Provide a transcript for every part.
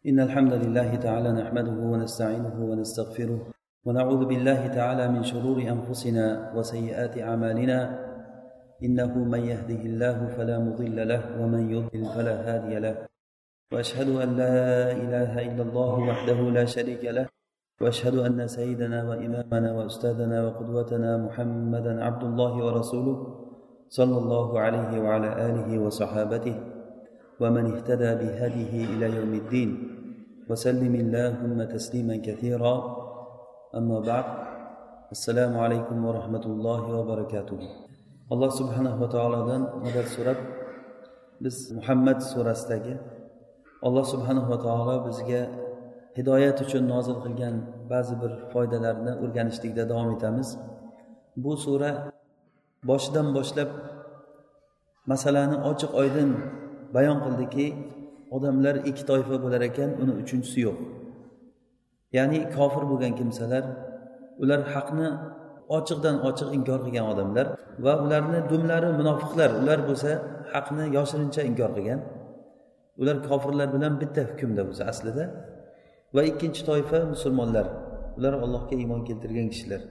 إن الحمد لله تعالى نحمده ونستعينه ونستغفره ونعوذ بالله تعالى من شرور أنفسنا وسيئات أعمالنا. إنه من يهده الله فلا مضل له ومن يضلل فلا هادي له. وأشهد أن لا إله إلا الله وحده لا شريك له. وأشهد أن سيدنا وإمامنا وأستاذنا وقدوتنا محمدا عبد الله ورسوله صلى الله عليه وعلى آله وصحابته ومن اهتدى بهديه إلى يوم الدين. وسلم اللهم تسليما كثيرا أما بعد السلام عليكم ورحمة الله وبركاته alloh subhanava taolodan madad so'rab biz muhammad surasidagi alloh subhanava taolo bizga hidoyat uchun nozil qilgan ba'zi bir foydalarni o'rganishlikda davom etamiz bu sura boshidan boshlab masalani ochiq oydin bayon qildiki odamlar ikki toifa bo'lar ekan uni uchinchisi yo'q. Ya'ni kofir bo'lgan kimsalar ular haqni ochiqdan ochiq inkor qilgan odamlar va ularni dumlari munofiqlar. Ular bo'lsa haqni yoshirincha inkor qilgan. Ular kofirlar bilan bitta hukmda bo'lsa aslida. Va ikkinchi toifa musulmonlar. Ular allohga iymon keltirgan kishilar.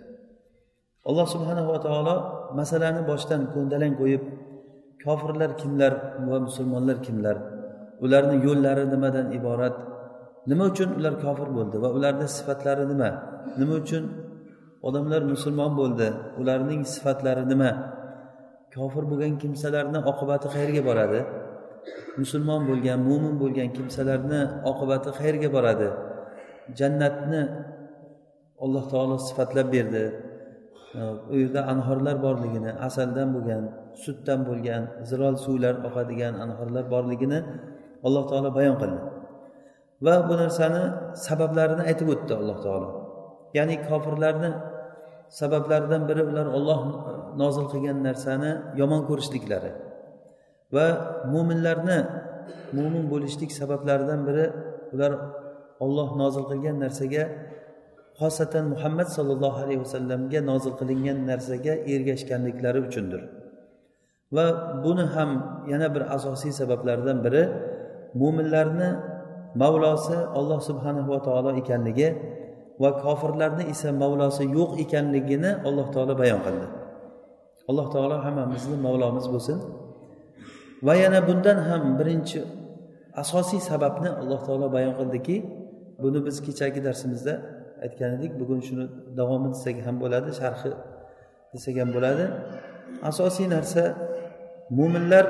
Alloh subhanava taolo masalani boshdan ko'ndalang qo'yib kofirlar kimlar va musulmonlar kimlar? Ularni yo'llari nimadan iborat? Nima uchun ular kofir bo'ldi va ularni sifatlari nima? Nima uchun odamlar musulmon bo'ldi? Ularning sifatlari nima? Kofir bo'lgan kimsalarni oqibati qayerga boradi. Musulmon bo'lgan mo'min bo'lgan kimsalarni oqibati qayerga boradi. Jannatni alloh taolo sifatlab berdi. U yerda anhorlar borligini asaldan bo'lgan sutdan bo'lgan zirol suvlar oqadigan anhorlar borligini alloh taolo bayon qildi. Va bu narsani sabablarini aytib o'tdi alloh taolo. Ya'ni kofirlarni sabablaridan biri ular olloh nozil qilgan narsani yomon ko'rishliklari va mo'minlarni mo'min bo'lishlik sabablaridan biri ular olloh nozil qilgan narsaga xosatan muhammad sollallohu alayhi vasallamga nozil qilingan narsaga ergashganliklari uchundir. Va buni ham yana bir asosiy sabablardan biri mo'minlarni mavlosi alloh subhanahu va taolo ekanligi va kofirlarni esa mavlosi yo'q ekanligini alloh taolo bayon qildi. Alloh taolo hammamizni mavlomiz bo'lsin. Va yana bundan ham birinchi asosiy sababni alloh taolo bayon qildiki buni biz kechagi darsimizda aytgan edik. Bugun shuni davomi desak ham bo'ladi sharhi desak ham bo'ladi. Asosiy narsa mo'minlar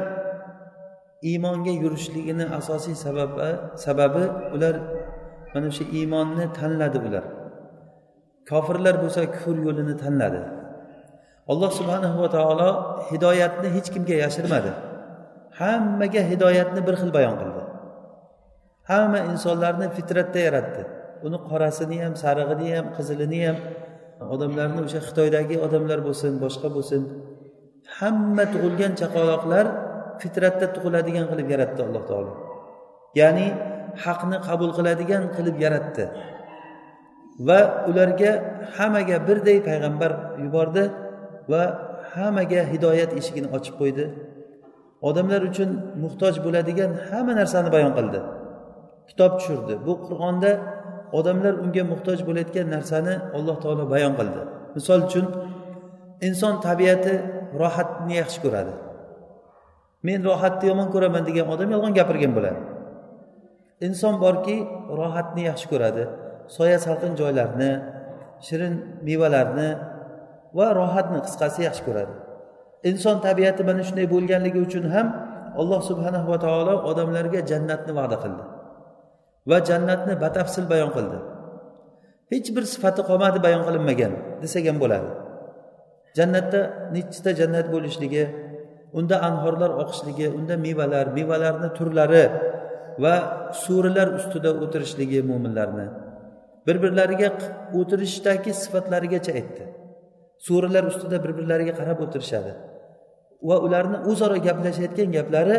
iymonga yurishligini asosiy sababi sababi ular mana o'sha iymonni tanladi ular kofirlar bo'lsa kufr yo'lini tanladi. Alloh subhanahu va taolo hidoyatni hech kimga yashirmadi. Hammaga hidoyatni bir xil bayon qildi. Hamma insonlarni fitratda yaratdi. Uni qorasini ham sarig'ini ham qizilini ham odamlarni o'sha xitoydagi odamlar bo'lsin boshqa bo'lsin. Hamma tug'ilgan chaqaloqlar fitratda tug'iladigan qilib yaratdi alloh taolo. Ya'ni haqni qabul qiladigan qilib yaratdi. Va ularga hammaga birday payg'ambar yubordi va hammaga hidoyat eshigini ochib qo'ydi. Odamlar uchun muhtoj bo'ladigan hamma narsani bayon qildi. Kitob tushirdi. Bu qur'onda odamlar unga muhtoj bo'layotgan narsani alloh taolo bayon qildi. Misol uchun inson tabiati rohatni yaxshi ko'radi. Men rohatni yomon ko'raman degan odam yolg'on gapirgan bo'ladi. Inson borki rohatni yaxshi ko'radi soya salqin joylarni shirin mevalarni va rohatni qisqasi yaxshi ko'radi. Inson tabiati mana shunday bo'lganligi uchun ham alloh subhanahu va taolo odamlarga jannatni va'da qildi va jannatni batafsil bayon qildi. Hech bir sifati qolmadi bayon qilinmagan desak ham bo'ladi. Jannatda nechta jannat bo'lishligi unda anhorlar oqishligi unda mevalar mevalarni turlari va surilar ustida o'tirishligi mo'minlarni bir birlariga o'tirishdagi sifatlarigacha aytdi. Surilar ustida bir birlariga qarab o'tirishadi va ularni o'zaro gaplashayotgan gaplari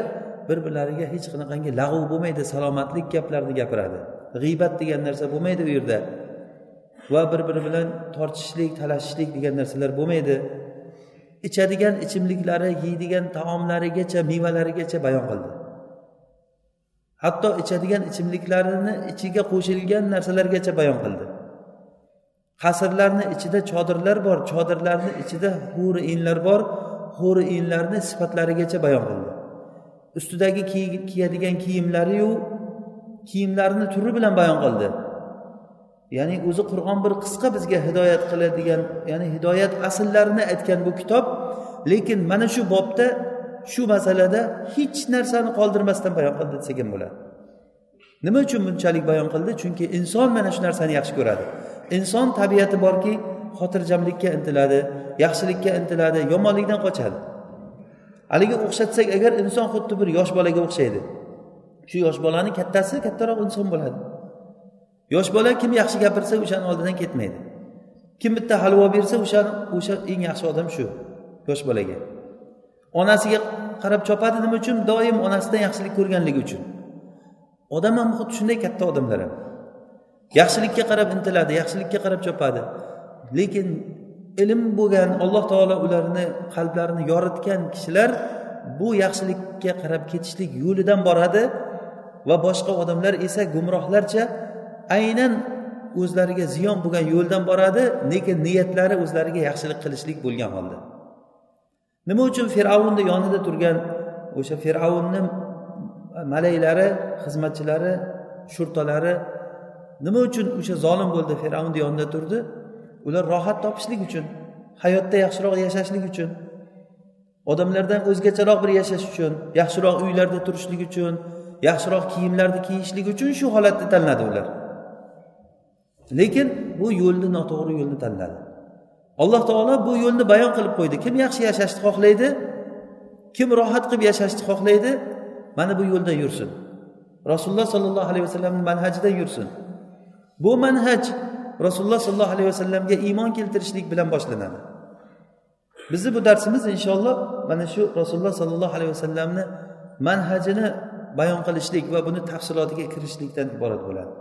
bir birlariga hech qanaqangi lag'v bo'lmaydi salomatlik gaplarni gapiradi. G'iybat degan narsa bo'lmaydi u yerda va bir biri bilan tortishishlik talashishlik degan narsalar bo'lmaydi. Ichadigan ichimliklari yeydigan taomlarigacha mevalarigacha bayon qildi. Hatto ichadigan ichimliklarini ichiga qo'shilgan narsalargacha bayon qildi. Qasrlarni ichida chodirlar bor chodirlarni ichida huri inlar bor huri inlarni sifatlarigacha bayon qildi. Ustidagi kiyadigan kiyimlariyu kiyimlarini turi bilan bayon qildi. Ya'ni o'zi qur'on bir qisqa bizga hidoyat qiladigan ya'ni hidoyat asllarini aytgan bu kitob lekin mana shu bobda shu masalada hech narsani qoldirmasdan bayon qildi desak ham bo'ladi. Nima uchun bunchalik bayon qildi? Chunki inson mana shu narsani yaxshi ko'radi. Inson tabiati borki xotirjamlikka intiladi yaxshilikka intiladi yomonlikdan qochadi. Haligi o'xshatsak agar inson xuddi bir yosh bolaga o'xshaydi shu yosh bolani kattasi kattaroq inson bo'ladi. Yosh bola kim yaxshi gapirsa o'shani oldidan ketmaydi. Kim bitta halvo bersa o'shani o'sha eng yaxshi odam shu yosh bolaga. Onasiga qarab chopadi nima uchun doim onasidan yaxshilik ko'rganligi uchun. Odam ham xuddi shunday katta odamlar ham. Yaxshilikka qarab intiladi yaxshilikka qarab chopadi. Lekin ilm bo'lgan alloh taolo ularni qalblarini yoritgan kishilar bu yaxshilikka qarab ketishlik yo'lidan boradi va boshqa odamlar esa gumrohlarcha aynan o'zlariga ziyon bo'lgan yo'ldan boradi lekin niyatlari o'zlariga yaxshilik qilishlik bo'lgan holda. Nima uchun fir'avnni yonida turgan o'sha fir'avnni malaylari xizmatchilari shurtalari nima uchun o'sha zolim bo'ldi fir'avnni yonida turdi? Ular rohat topishlik uchun hayotda yaxshiroq yashashlik uchun odamlardan o'zgacharoq bir yashash uchun yaxshiroq uylarda turishlik uchun yaxshiroq kiyimlarni kiyishlik uchun shu holatni tanladi ular. Lekin bu yo'lni noto'g'ri yo'lni tanladi. Alloh taolo bu yo'lni bayon qilib qo'ydi. Kim yaxshi yashashni xohlaydi kim rohat qilib yashashni xohlaydi mana bu yo'lda yursin. Rasululloh sollallohu alayhi vasallamni manhajidan yursin. Bu manhaj rasululloh sollallohu alayhi vasallamga iymon keltirishlik bilan boshlanadi. Bizni bu darsimiz inshaalloh mana shu rasululloh sollallohu alayhi vasallamni manhajini bayon qilishlik va buni tafsilotiga kirishlikdan iborat bo'ladi.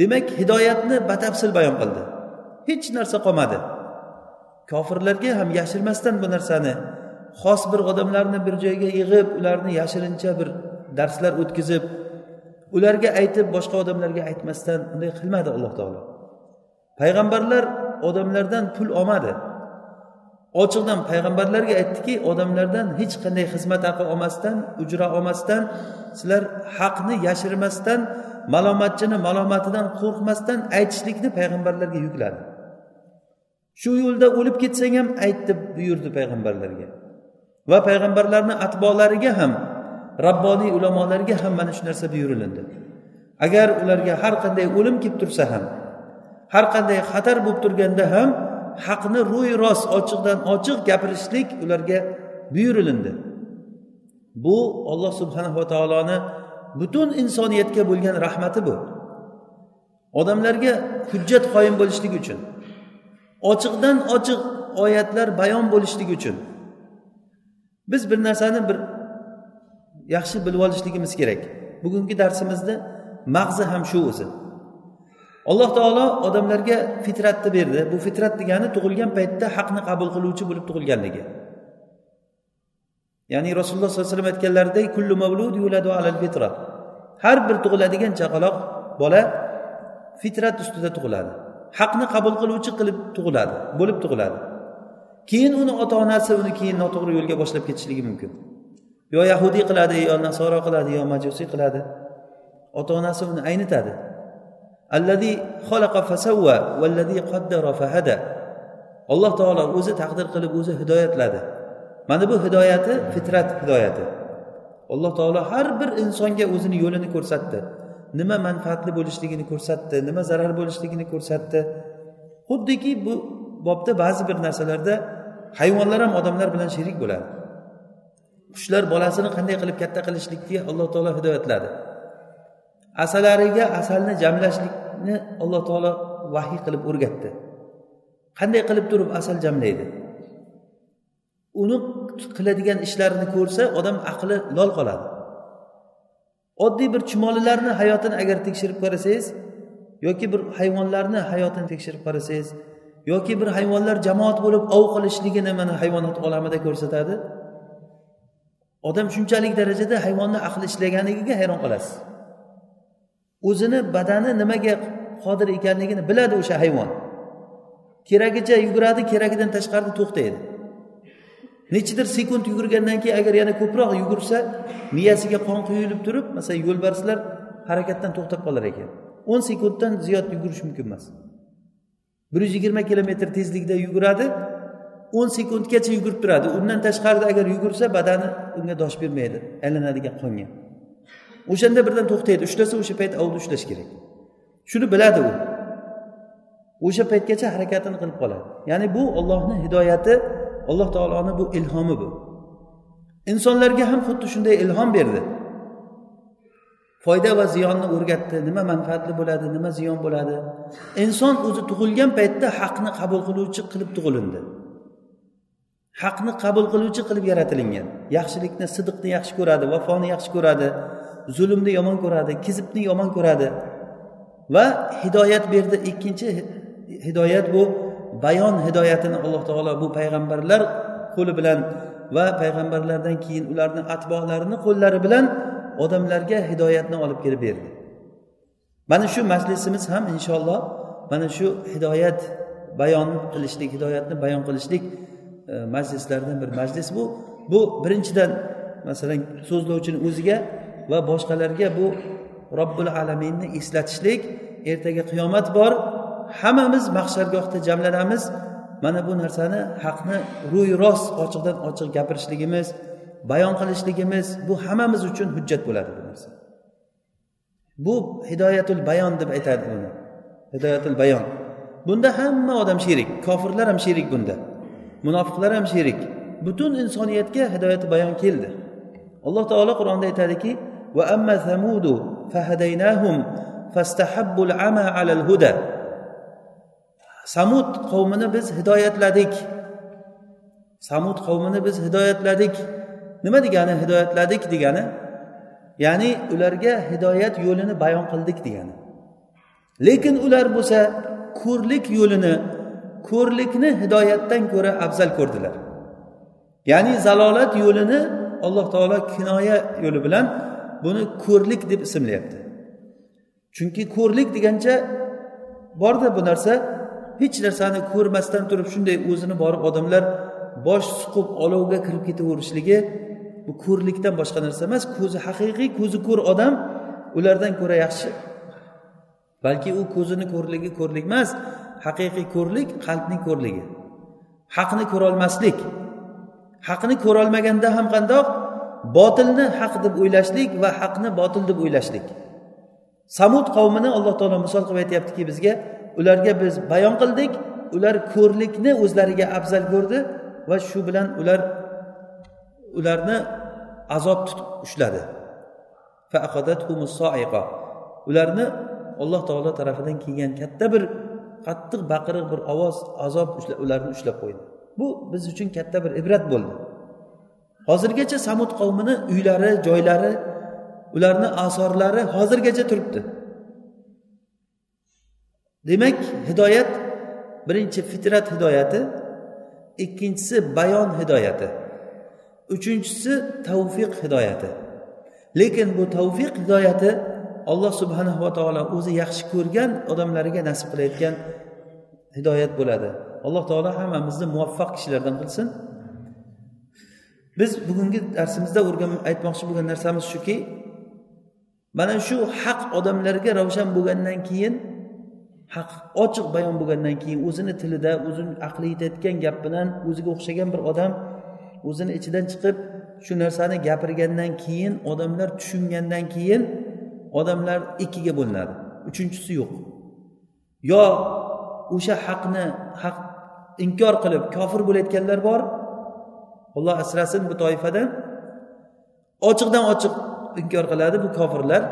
Demak hidoyatni batafsil bayon qildi. Hech narsa qolmadi. Kofirlarga ham yashirmasdan bu narsani xos bir odamlarni bir joyga yig'ib ularni yashirincha bir darslar o'tkazib ularga aytib boshqa odamlarga aytmasdan unday qilmadi alloh taolo. Payg'ambarlar odamlardan pul olmadi. Ochiqdan payg'ambarlarga aytdiki odamlardan hech qanday xizmat haqi olmasdan ujra olmasdan sizlar haqni yashirmasdan malomatchini malomatidan qo'rqmasdan aytishlikni payg'ambarlarga yukladi. Shu yo'lda o'lib ketsang ham ayt deb buyurdi payg'ambarlarga. Va payg'ambarlarni atbolariga ham rabboniy ulamolarga ham mana shu narsa buyurilindi. Agar ularga har qanday o'lim kelib tursa ham har qanday xatar bo'lib turganda ham haqni ro'y rost ochiqdan ochiq gapirishlik ularga buyurilindi. Bu olloh subhanava taoloni butun insoniyatga bo'lgan rahmati bu. Odamlarga hujjat qoyim bo'lishligi uchun ochiqdan ochiq oyatlar bayon bo'lishligi uchun biz bir narsani bir yaxshi bilib olishligimiz kerak. Bugungi darsimizni mag'zi ham shu o'zi. Alloh taolo odamlarga fitratni berdi. Bu fitrat degani tug'ilgan paytda haqni qabul qiluvchi bo'lib tug'ilganligi. Ya'ni rasululloh sollallohu alayhi vasallam aytganlaridek kullu mavlud yuladu alal fitra har bir tug'iladigan chaqaloq bola fitrat ustida tug'iladi. Haqni qabul qiluvchi qilib tug'iladi bo'lib tug'iladi. Keyin uni ota onasi uni keyin noto'g'ri yo'lga boshlab ketishligi mumkin. Yo yahudiy qiladi yo nasoro qiladi yo majusiy qiladi. Ota onasi uni aynitadi. Allazi xalaqa fasavva vallazi qaddara fahada. Alloh taolo o'zi taqdir qilib o'zi hidoyatladi. Mana bu hidoyati fitrat hidoyati. Alloh taolo har bir insonga o'zini yo'lini ko'rsatdi. Nima manfaatli bo'lishligini ko'rsatdi nima zarar bo'lishligini ko'rsatdi. Xuddiki bu bobda ba'zi bir narsalarda hayvonlar ham odamlar bilan sherik bo'ladi. Qushlar bolasini qanday qilib katta qilishlikka alloh taolo hidoyatladi. Asalariga asalni jamlashlikni alloh taolo vahiy qilib o'rgatdi. Qanday qilib turib asal jamlaydi? Uni qiladigan ishlarini ko'rsa odam aqli lol qoladi. Oddiy bir chumolilarni hayotini agar tekshirib qarasangiz yoki bir hayvonlarni hayotini tekshirib qarasangiz yoki bir hayvonlar jamoat bo'lib ov qilishligini mana hayvonot olamida ko'rsatadi odam shunchalik darajada hayvonni aqli ishlaganligiga hayron qolasiz. O'zini badani nimaga qodir ekanligini biladi o'sha hayvon. Keragicha yuguradi keragidan tashqarida to'xtaydi. Nechidir sekund yugurgandan keyin agar yana ko'proq yugursa miyasiga qon quyilib turib masalan yo'lbarslar harakatdan to'xtab qolar ekan. o'n sekunddan ziyod yugurish mumkin emas. bir yuz yigirma kilometr tezlikda yuguradi o'n sekundgacha yugurib turadi. Undan tashqarida agar yugursa badani unga dosh bermaydi aylanadigan qonga. O'shanda birdan to'xtaydi. Ushlasa o'sha payt ovni ushlash kerak. Shuni biladi u. O'sha paytgacha harakatini qilib qoladi. Ya'ni bu ollohni hidoyati alloh taoloni bu ilhomi bu. Insonlarga ham xuddi shunday ilhom berdi. Foyda va ziyonni o'rgatdi. Nima manfaatli bo'ladi nima ziyon bo'ladi? Inson o'zi tug'ilgan paytda haqni qabul qiluvchi qilib tug'ilindi. Haqni qabul qiluvchi qilib yaratilingan. Yaxshilikni sidiqni yaxshi ko'radi vafoni yaxshi ko'radi zulmni yomon ko'radi kizibni yomon ko'radi. Va hidoyat berdi. Ikkinchi hidoyat bu bayon hidoyatini alloh taolo bu payg'ambarlar qo'li bilan va payg'ambarlardan keyin ularni atbolarini qo'llari bilan odamlarga hidoyatni olib kelib berdi. Mana shu majlisimiz ham inshaalloh mana shu hidoyat bayon qilishlik hidoyatni bayon qilishlik e, majlislaridan bir majlis bu. Bu birinchidan masalan so'zlovchini o'ziga va boshqalarga bu robbil alaminni eslatishlik ertaga qiyomat bor hammamiz mahshargohda jamlanamiz. Mana bu narsani haqni ro'y rost ochiqdan ochiq gapirishligimiz bayon qilishligimiz bu hammamiz uchun hujjat bo'ladi bu narsa. Bu hidoyatul bayon deb aytadi buni hidoyatul bayon. Bunda hamma odam sherik kofirlar ham sherik bunda. Munofiqlar ham sherik butun insoniyatga hidoyati bayon keldi. Alloh taolo qur'onda aytadiki va amma samudu fahadaynahum fastahabbul ama alal huda. Samud qavmini biz hidoyatladik. Samud qavmini biz hidoyatladik. Nima degani hidoyatladik degani? Ya'ni ularga hidoyat yo'lini bayon qildik degani. Lekin ular bo'lsa ko'rlik yo'lini ko'rlikni hidoyatdan ko'ra afzal ko'rdilar. Ya'ni zalolat yo'lini alloh taolo kinoya yo'li bilan buni ko'rlik deb ismlayapti. Chunki ko'rlik degancha borda bu narsa. Hech narsani ko'rmasdan turib shunday o'zini borib odamlar bosh suqib olovga kirib ketaverishligi bu ko'rlikdan boshqa narsa emas. Ko'zi haqiqiy ko'zi ko'r odam ulardan ko'ra yaxshi. Balki u ko'zini ko'rligi ko'rlik emas haqiqiy ko'rlik qalbning ko'rligi. Haqni ko'rolmaslik. Haqni ko'rolmaganda ham qandoq? Botilni haq deb o'ylashlik va haqni botil deb o'ylashlik. Samud qavmini alloh taolo misol qilib aytyaptiki bizga ularga biz bayon qildik. Ular ko'rlikni o'zlariga afzal ko'rdi va shu bilan ular ularni azob tutib ushladi. Ularni alloh taolo tarafidan kelgan katta bir qattiq baqiriq bir ovoz azob ularni ushlab qo'ydi. Bu biz uchun katta bir ibrat bo'ldi. Hozirgacha samud qavmini uylari joylari ularni asorlari hozirgacha turibdi. Demak hidoyat birinchi fitrat hidoyati ikkinchisi bayon hidoyati uchinchisi tavfiq hidoyati. Lekin bu tavfiq hidoyati alloh subhanahu va taolo o'zi yaxshi ko'rgan odamlariga nasib qilayotgan hidoyat bo'ladi. Alloh taolo hammamizni muvaffaq kishilardan qilsin. Biz bugungi darsimizda o'rgan aytmoqchi bo'lgan narsamiz shuki mana shu haq odamlarga ravshan bo'lgandan keyin haq ochiq bayon bo'lgandan keyin o'zini tilida o'zini aqli yetayotgan gap bilan o'ziga o'xshagan bir odam o'zini ichidan chiqib shu narsani gapirgandan keyin odamlar tushungandan keyin odamlar ikkiga bo'linadi. Uchinchisi yo'q. Yo o'sha haqni haq inkor qilib kofir bo'layotganlar bor. Alloh asrasin bu toifadan ochiqdan ochiq inkor qiladi bu kofirlar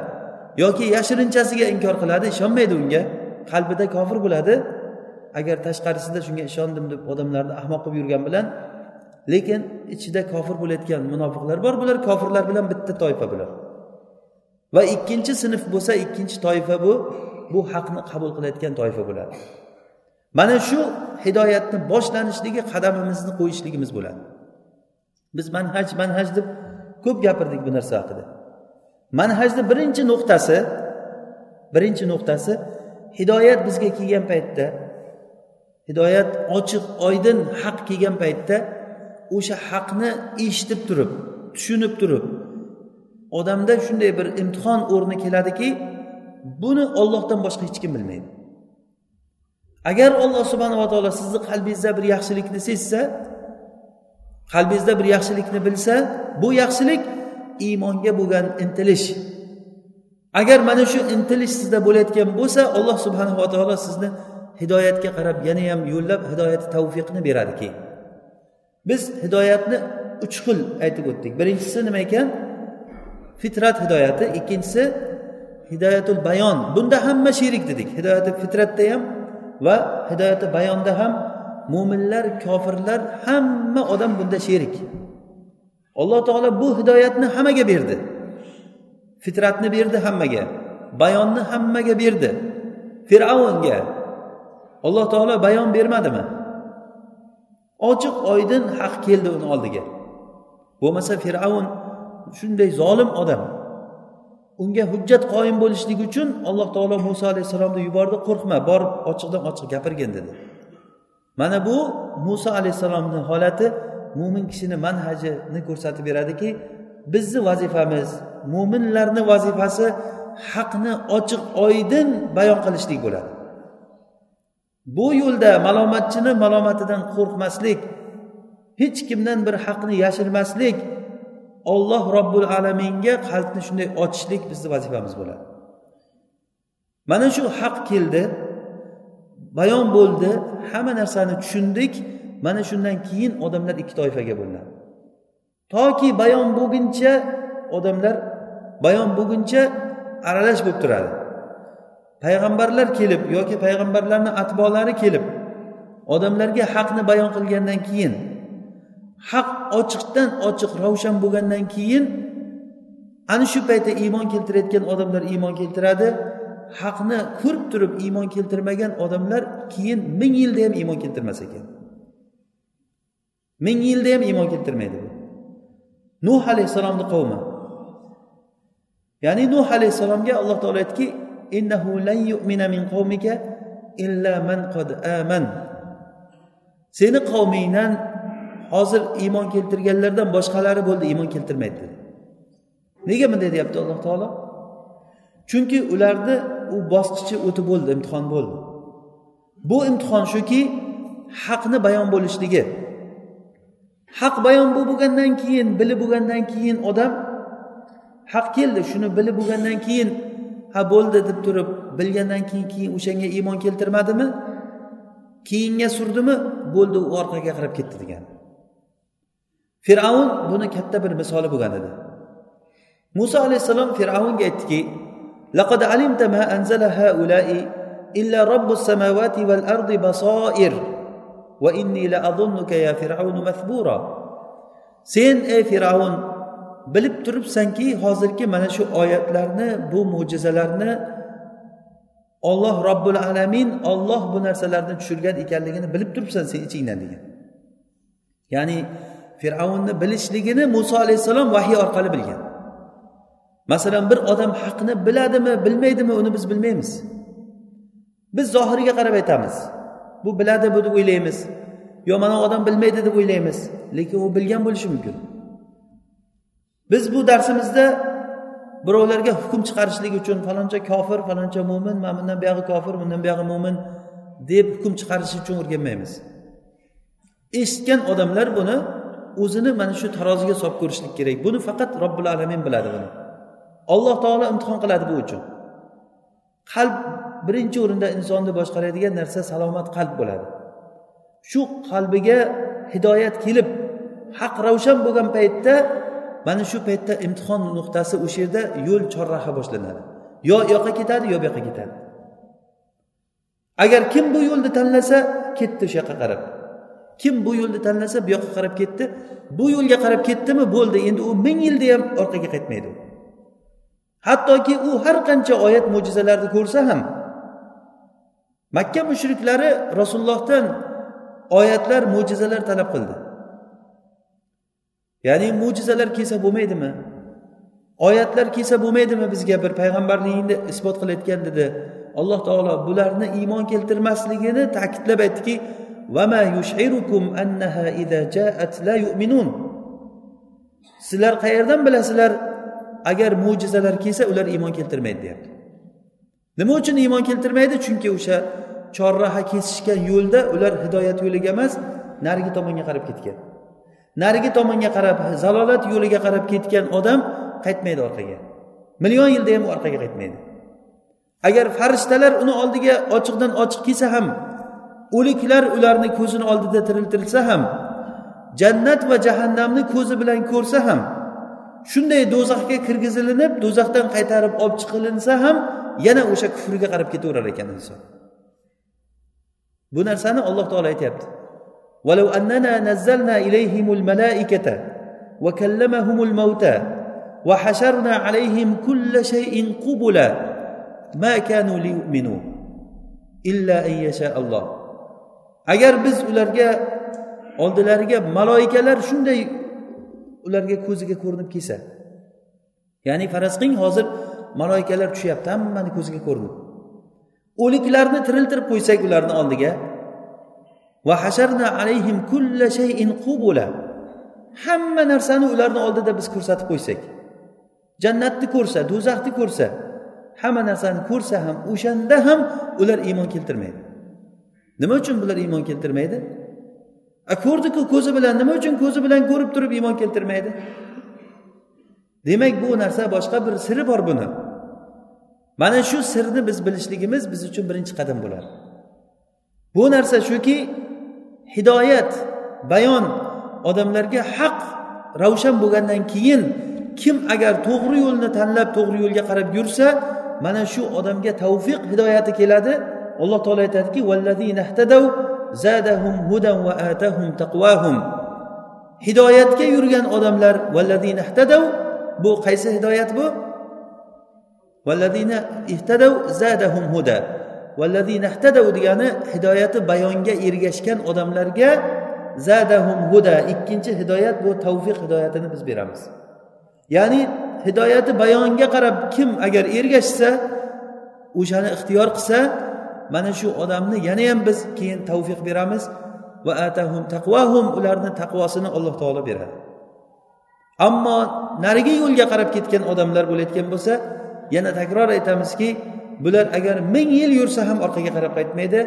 yoki yashirinchasiga inkor qiladi ishonmaydi unga. Qalbida kofir bo'ladi. Agar tashqarisida shunga ishondim deb odamlarni ahmoq qilib yurgan bilan lekin ichida kofir bo'layotgan munofiqlar bor bular kofirlar bilan bitta toifa bular. Va ikkinchi sinf bo'lsa ikkinchi toifa bu bu haqni qabul qilayotgan toifa bo'ladi. Mana shu hidoyatni boshlanishligi qadamimizni qo'yishligimiz bo'ladi. Biz manhaj manhaj deb ko'p gapirdik bu narsa haqida. Manhajni birinchi nuqtasi birinchi nuqtasi hidoyat bizga kelgan paytda hidoyat ochiq oydin haq kelgan paytda o'sha haqni eshitib turib tushunib turib odamda shunday bir imtihon o'rni keladiki buni ollohdan boshqa hech kim bilmaydi. Agar olloh subhanava taolo sizni qalbingizda bir yaxshilikni sezsa qalbingizda bir yaxshilikni bilsa bu yaxshilik iymonga bo'lgan intilish agar mana shu intilish sizda bo'layotgan bo'lsa alloh subhanava taolo sizni hidoyatga qarab yana ham yo'llab hidoyat tavfiqni beradi keyin biz hidoyatni uch xil aytib o'tdik. Birinchisi nima ekan? Fitrat hidoyati ikkinchisi hidoyatul bayon. Bunda hamma sherik dedik. Hidoyati fitratda ham va hidoyati bayonda ham mo'minlar kofirlar hamma odam bunda sherik alloh taolo bu hidoyatni hammaga berdi. Fitratni berdi hammaga bayonni hammaga berdi. Fir'avnga alloh taolo bayon bermadimi? Ochiq oydin haq keldi uni oldiga. Bo'lmasa fir'avn shunday zolim odam. Unga hujjat qoyim bo'lishligi uchun alloh taolo muso alayhissalomni yubordi qo'rqma borib ochiqdan ochiq gapirgin dedi. Mana bu muso alayhissalomni holati mo'min kishini manhajini ko'rsatib beradiki bizni vazifamiz mo'minlarni vazifasi haqni ochiq oydin bayon qilishlik bo'ladi. Bu yo'lda malomatchini malomatidan qo'rqmaslik hech kimdan bir haqni yashirmaslik olloh robbul alaminga qalbni shunday ochishlik bizni vazifamiz bo'ladi. Mana shu haq keldi bayon bo'ldi hamma narsani tushundik mana shundan keyin odamlar ikki toifaga bo'linadi. Toki bayon bo'lguncha odamlar bayon bo'lguncha aralash bo'lib turadi. Payg'ambarlar kelib yoki payg'ambarlarni atbolari kelib odamlarga haqni bayon qilgandan keyin haq ochiqdan ochiq ravshan bo'lgandan keyin ana shu paytda iymon keltirayotgan odamlar iymon keltiradi. Haqni ko'rib turib iymon keltirmagan odamlar keyin ming yilda ham iymon keltirmas ekan. Ming yilda ham iymon keltirmaydi nuh alayhissalomni qavmi. Ya'ni nuh alayhissalomga alloh taolo aytdiki innahu lan yu'mina min qavmika illa man qad aman. Seni qavmingdan hozir iymon keltirganlardan boshqalari bo'ldi iymon keltirmaydi dedi. Nega bunday deyapti alloh taolo? Chunki ularni u bosqichi o'tib bo'ldi imtihon bo'ldi. Bu imtihon shuki haqni bayon bo'lishligi haq bayon bo'lib bo'lgandan keyin bilib bo'lgandan keyin odam haq keldi shuni bilib bo'lgandan keyin ha bo'ldi deb turib bilgandan keyin keyin o'shanga iymon keltirmadimi keyinga surdimi bo'ldi u orqaga qarab ketdi degan fir'avn buni katta bir misoli bo'lgan edi muso alayhissalom fir'avnga aytdiki لقد علمت ما أنزل هؤلاء إلا رب السماوات والأرض بصائر va inni la ya sen ey fir'avn bilib turibsanki hozirgi mana shu oyatlarni bu mo'jizalarni olloh robbil alamin olloh bu narsalarni tushirgan ekanligini bilib turibsan sen ichingdan degan. Ya'ni fir'avnni bilishligini muso alayhissalom vahiy orqali bilgan. Masalan bir odam haqni biladimi bilmaydimi uni biz bilmaymiz. Biz zohiriga qarab aytamiz. Bu biladi bu deb o'ylaymiz. Yo mana odam bilmaydi deb o'ylaymiz lekin u bilgan bo'lishi mumkin. Biz bu darsimizda birovlarga hukm chiqarishlik uchun faloncha kofir faloncha mo'min mana bundan buyog'i kofir bundan buyog'i mo'min deb hukm chiqarish uchun o'rganmaymiz. Eshitgan odamlar buni o'zini mana shu taroziga solib ko'rishlik kerak. Buni faqat robbil alamin biladi buni. Alloh taolo imtihon qiladi bu uchun. Qalb birinchi o'rinda insonni boshqaradigan narsa salomat qalb bo'ladi. Shu qalbiga hidoyat kelib haq ravshan bo'lgan paytda mana shu paytda imtihon nuqtasi o'sha yerda yo'l chorraha boshlanadi. Yo u yoqqa ketadi yo bu yoqqa ketadi. Agar kim bu yo'lni tanlasa ketdi o'sha yoqqa qarab. Kim bu yo'lni tanlasa bu yoqqa qarab ketdi. Bu yo'lga qarab ketdimi? Bo'ldi. Endi u ming yilda ham orqaga qaytmaydi. Hattoki u har qancha oyat mo'jizalarni ko'rsa ham makka mushriklari rasulullohdan oyatlar mo'jizalar talab qildi. Ya'ni mo'jizalar kelsa bo'lmaydimi? Oyatlar kelsa bo'lmaydimi bizga bir payg'ambarligingni isbot qilayotgan dedi. Alloh taolo bularni iymon keltirmasligini ta'kidlab aytdiki sizlar qayerdan bilasizlar agar mo'jizalar kelsa ular iymon keltirmaydi deyapti. Nima uchun iymon keltirmaydi? Chunki o'sha chorraha kesishgan yo'lda ular hidoyat yo'liga emas narigi tomonga qarab ketgan. Narigi tomonga qarab zalolat yo'liga qarab ketgan odam qaytmaydi orqaga. Million yilda ham orqaga qaytmaydi. Agar farishtalar uni oldiga ochiqdan ochiq kelsa ham o'liklar ularni ko'zini oldida tiriltirilsa ham jannat va jahannamni ko'zi bilan ko'rsa ham shunday do'zaxga kirgizilinib do'zaxdan qaytarib olib chiqilinsa ham yana o'sha kufriga qarab ketaverar ekan inson bu narsani alloh taolo aytyapti ولو أننا نزلنا إليهم الملائكة وكلمهم الموتى وحشرنا عليهم كل شيء قبلا ما كانوا ليؤمنوا إلا أن يشاء الله agar biz ularga oldilariga maloikalar shunday ularga ko'ziga ko'rinib kelsa ya'ni faraz qiling hozir maloikalar tushyapti hammani ko'ziga ko'rinib o'liklarni tiriltirib qo'ysak ularni oldiga. Va hasharna alayhim kulla shayin qubula. Hamma narsani ularni oldida biz ko'rsatib qo'ysak. Jannatni ko'rsa do'zaxni ko'rsa hamma narsani ko'rsa ham o'shanda ham ular iymon keltirmaydi. Nima uchun bular iymon keltirmaydi? A ko'rdiku ko'zi bilan nima uchun ko'zi bilan ko'rib turib iymon keltirmaydi? Demak bu narsa boshqa bir siri bor buni. Mana shu sirni biz bilishligimiz biz uchun birinchi qadam bo'ladi. Bu narsa shuki hidoyat bayon odamlarga haq ravshan bo'lgandan keyin kim agar to'g'ri yo'lni tanlab to'g'ri yo'lga qarab yursa mana shu odamga tavfiq hidoyati keladi. Alloh taolo aytadiki zadahum hudan va atahum taqvahum hidoyatga yurgan odamlar bu qaysi hidoyat bu? Ihtadav zadahum huda ihtadav degani hidoyati bayonga ergashgan odamlarga zadahum huda. Ikkinchi hidoyat bu tavfiq hidoyatini biz beramiz. Ya'ni hidoyati bayonga qarab kim agar ergashsa o'shani ixtiyor qilsa mana shu odamni yana ham biz keyin tavfiq beramiz. Va atahum taqvahum ularni taqvosini alloh taolo beradi. Ammo narigi yo'lga qarab ketgan odamlar bo'layotgan bo'lsa yana takror aytamizki bular agar ming yil yursa ham orqaga qarab qaytmaydi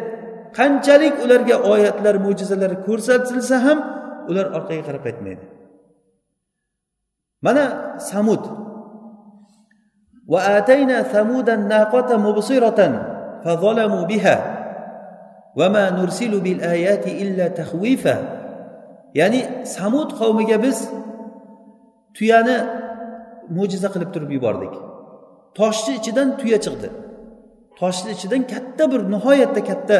qanchalik ularga oyatlar mo'jizalar ko'rsatilsa ham ular orqaga qarab qaytmaydi mana samud va atayna samudan naqata mubsiratan فظلموا بها وما نرسل بالآيات إلا تخويفا ya'ni samud qavmiga biz tuyani mo'jiza qilib turib yubordik Toshni ichidan tuya chiqdi. Toshni ichidan katta bir nihoyatda katta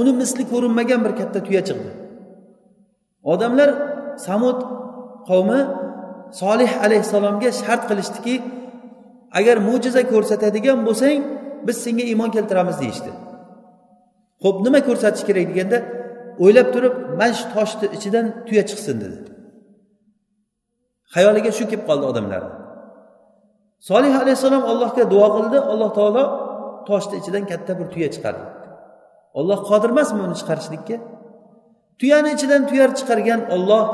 uni misli ko'rinmagan bir katta tuya chiqdi. Odamlar samud qavmi solih alayhissalomga shart qilishdiki agar mo'jiza ko'rsatadigan bo'lsang biz senga iymon keltiramiz deyishdi. Ho'p nima ko'rsatish kerak deganda o'ylab turib mana shu toshni ichidan tuya chiqsin dedi. Xayoliga shu kelib qoldi odamlarni solih alayhissalom allohga duo qildi. Alloh taolo toshni ichidan katta bir tuya chiqardi. Olloh qodir emasmi uni chiqarishlikka? Tuyani ichidan tuya chiqargan olloh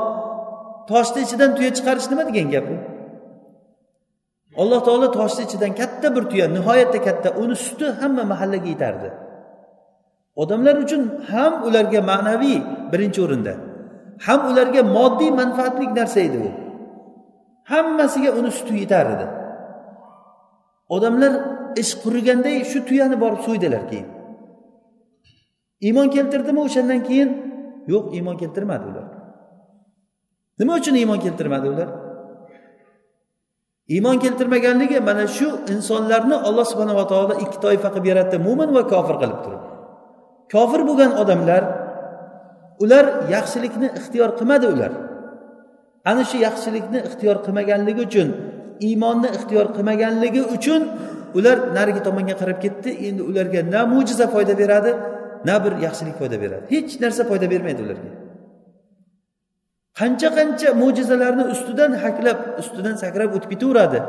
toshni ichidan tuya chiqarish nima degan gap u? Alloh taolo toshni ichidan katta bir tuya nihoyatda katta uni suti hamma mahallaga yetardi. Odamlar uchun ham ularga ma'naviy birinchi o'rinda ham ularga moddiy manfaatli narsa edi u. Hammasiga uni suti yetar edi. Odamlar ish quriganday shu tuyani borib so'ydilar keyin. Iymon keltirdimi o'shandan keyin? Yo'q iymon keltirmadi ular. Nima uchun iymon keltirmadi ular? Iymon keltirmaganligi mana shu insonlarni alloh subhanava taolo ikki toifa qilib yaratdi mo'min va kofir qilib turib. Kofir bo'lgan odamlar ular yaxshilikni ixtiyor qilmadi ular. Ana shu yaxshilikni ixtiyor qilmaganligi uchun iymonni ixtiyor qilmaganligi uchun ular narigi tomonga qarab ketdi. Endi ularga na mo'jiza foyda beradi na bir yaxshilik foyda beradi. Hech narsa foyda bermaydi ularga. Qancha qancha mo'jizalarni ustidan haklab ustidan sakrab o'tib ketaveradi.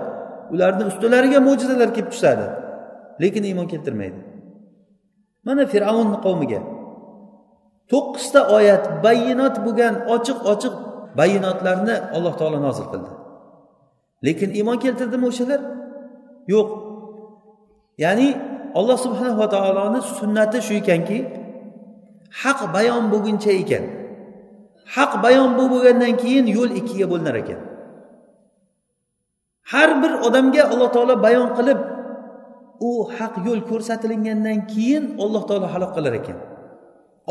Ularni ustilariga mo'jizalar kelib tushadi lekin iymon keltirmaydi. Mana fir'avnni qavmiga to'qqizta oyat bayinot bo'lgan ochiq ochiq bayinotlarni alloh taolo nozil qildi. Lekin iymon keltirdimi o'shalar yo'q. Ya'ni alloh subhanava taoloni sunnati shu ekanki haq bayon bo'lguncha ekan. Haq bayon bo'lib bo'lgandan keyin yo'l ikkiga bo'linar ekan. Har bir odamga alloh taolo bayon qilib u haq yo'l ko'rsatilingandan keyin alloh taolo halok qilar ekan.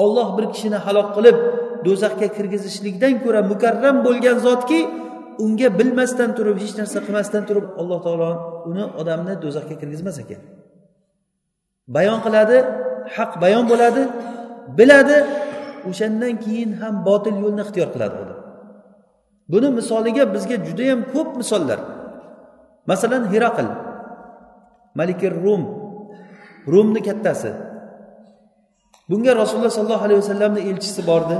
Olloh bir kishini halok qilib do'zaxga kirgizishlikdan ko'ra mukarram bo'lgan zotki unga bilmasdan turib hech narsa qilmasdan turib alloh taolo uni odamni do'zaxga kirgizmas ekan. Bayon qiladi haq bayon bo'ladi biladi o'shandan keyin ham botil yo'lni ixtiyor qiladi odam. Buni misoliga bizga judayam ko'p misollar. Masalan hiraql malikir rum rumni kattasi. Bunga rasululloh sollallohu alayhi vasallamni elchisi bordi.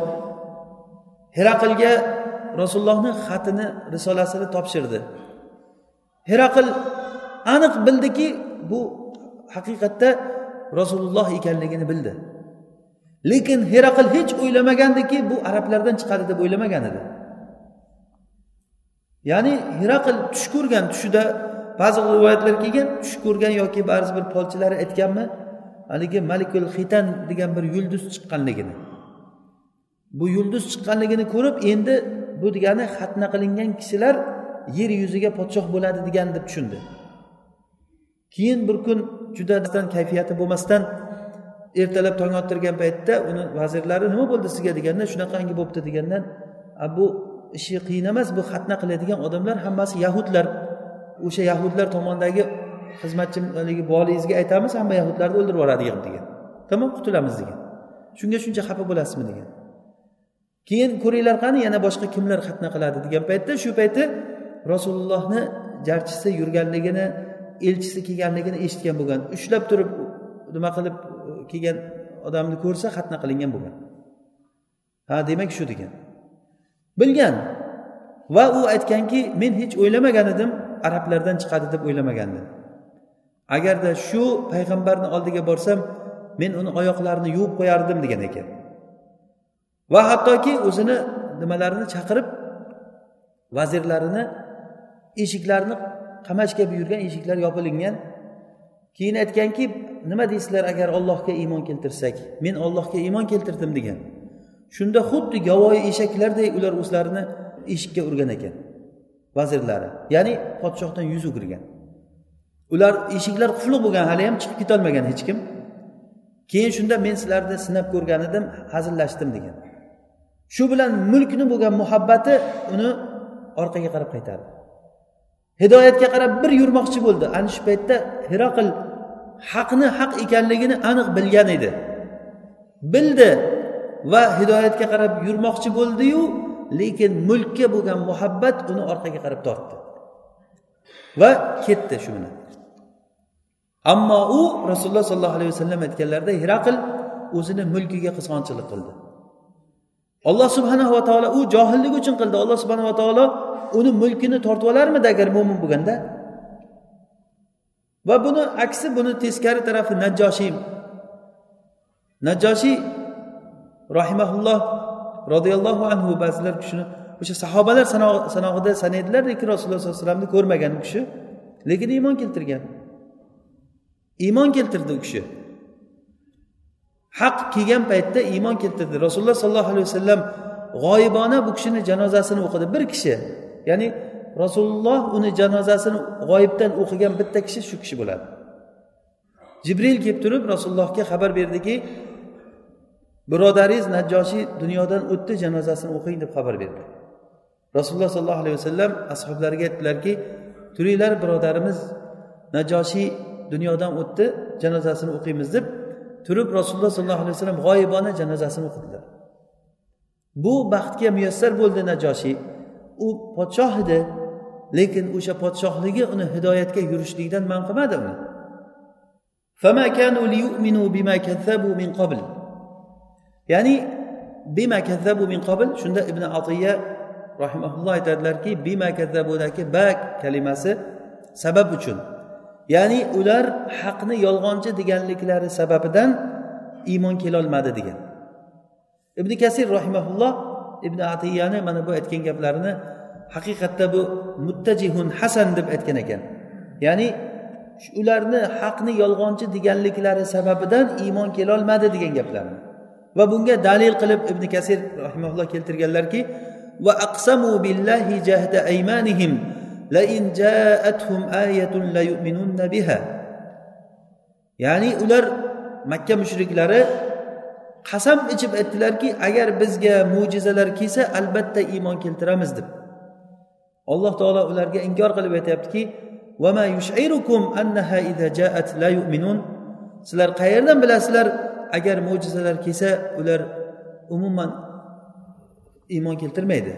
Hiraqlga rasulullohni xatini risolasini topshirdi. Heraql aniq bildiki bu haqiqatda rasululloh ekanligini bildi. Lekin heraql hech o'ylamagandiki bu arablardan chiqadi deb o'ylamagan edi. Ya'ni heraql tush ko'rgan tushida ba'zi rivoyatlar kelgan tush ko'rgan yoki ba'zi bir polchilari aytganmi haligi malikul xitan degan bir yulduz chiqqanligini. Bu yulduz chiqqanligini ko'rib endi bu degani xatna qilingan kishilar yer yuziga podshoh bo'ladi degan deb tushundi. Keyin bir kun juda kayfiyati bo'lmasdan ertalab tong ottirgan paytda uni vazirlari nima bo'ldi sizga? deganda shunaqangi bo'libdi degandan bu ishi qiyin emas bu xatna qiladigan odamlar hammasi yahudlar. O'sha yahudlar tomonidagi xizmatchi haligi bolingizga aytamiz hamma yahudlarni o'ldirib yuboradi degan. Tamom qutulamiz degan. Shunga shuncha xafa bo'lasizmi? degan. Keyin ko'ringlar qani yana boshqa kimlar xatna qiladi degan paytda shu payti rasulullohni jarchisi yurganligini elchisi kelganligini eshitgan bo'lgan. Ushlab turib nima qilib kelgan odamni ko'rsa xatna qilingan bo'lgan. Ha demak shu degan. Bilgan va u aytganki men hech o'ylamagan edim arablardan chiqadi deb o'ylamagandim agarda shu payg'ambarni oldiga borsam men uni oyoqlarini yuvib qo'yardim degan ekan. Va hattoki o'zini nimalarini chaqirib vazirlarini eshiklarni qamashga buyurgan eshiklar yopilingan. Keyin aytganki nima deysizlar agar ollohga iymon keltirsak men ollohga iymon keltirdim degan. Shunda xuddi yovvoyi eshaklarday ular o'zlarini eshikka urgan ekan vazirlari. Ya'ni podshohdan yuz o'girgan. Ular eshiklar qufliq bo'lgan hali ham chiqib ketolmagan hech kim. Keyin shunda men sizlarni sinab ko'rgan edim hazillashdim degan. Shu bilan mulkni bo'lgan muhabbati uni orqaga qarab qaytardi. Hidoyatga qarab bir yurmoqchi bo'ldi. Ana shu paytda hiroqil haqni haq ekanligini aniq bilgan edi. Bildi va hidoyatga qarab yurmoqchi bo'ldiyu lekin mulkka bo'lgan muhabbat uni orqaga qarab tortdi va ketdi shu bilan. Ammo u rasululloh sollallohu alayhi vasallam aytganlarida hiraql o'zini mulkiga qizg'onchilik qildi. Alloh subhanava taolo u johillik uchun qildi. Alloh subhanava taolo uni mulkini tortib olarmidi agar mo'min bo'lganda? Va buni aksi buni teskari tarafi najjoshiy najjoshiy rahimaulloh roziyallohu anhu ba'zilar kishini o'sha sahobalar sanog'ida sanaydilar lekin rasululloh sollallohu alayhi vasallamni ko'rmagan u kishi lekin iymon keltirgan. Iymon keltirdi u kishi. Haq kelgan paytda iymon keltirdi. Rasululloh sollallohu alayhi vasallam g'oyibona bu kishini janozasini o'qidi. Bir kishi ya'ni rasululloh uni janozasini g'oyibdan o'qigan bitta kishi shu kishi bo'ladi. Jibril kelib turib rasulullohga xabar berdiki birodaringiz najjoshiy dunyodan o'tdi janozasini o'qing deb xabar berdi. Rasululloh sollallohu alayhi vasallam ashoblariga aytdilarki turinglar birodarimiz najoshiy dunyodan o'tdi janozasini o'qiymiz deb turib rasululloh sollallohu alayhi vasallam g'oyibona janozasini o'qidilar. Bu baxtga muyassar bo'ldi najoshiy u podshoh edi lekin o'sha podshohligi uni hidoyatga yurishlikdan man qilmadi uni ya'ni bima kazzabu min qabl shunda ibn atiya rahimaulloh aytadilarki bima kazabudagi bak kalimasi sabab uchun. Ya'ni ular haqni yolg'onchi deganliklari sababidan iymon kelolmadi degan. Ibn kasir rahimaulloh ibn atiyani mana bu aytgan gaplarini haqiqatda bu muttajihun hasan deb aytgan ekan. Ya'ni ularni haqni yolg'onchi deganliklari sababidan iymon kelolmadi degan gaplarni va bunga dalil qilib ibn kasir rahimaulloh keltirganlarki va aqsamu billahi jahda aymanihim la in ja'atuhum ayatun la yu'minunna biha ya'ni ular makka mushriklari qasam ichib aytdilarki agar bizga mo'jizalar kelsa albatta iymon keltiramiz deb. Alloh taolo ularga inkor qilib aytyaptiki sizlar qayerdan bilasizlar agar mo'jizalar kelsa ular umuman iymon keltirmaydi.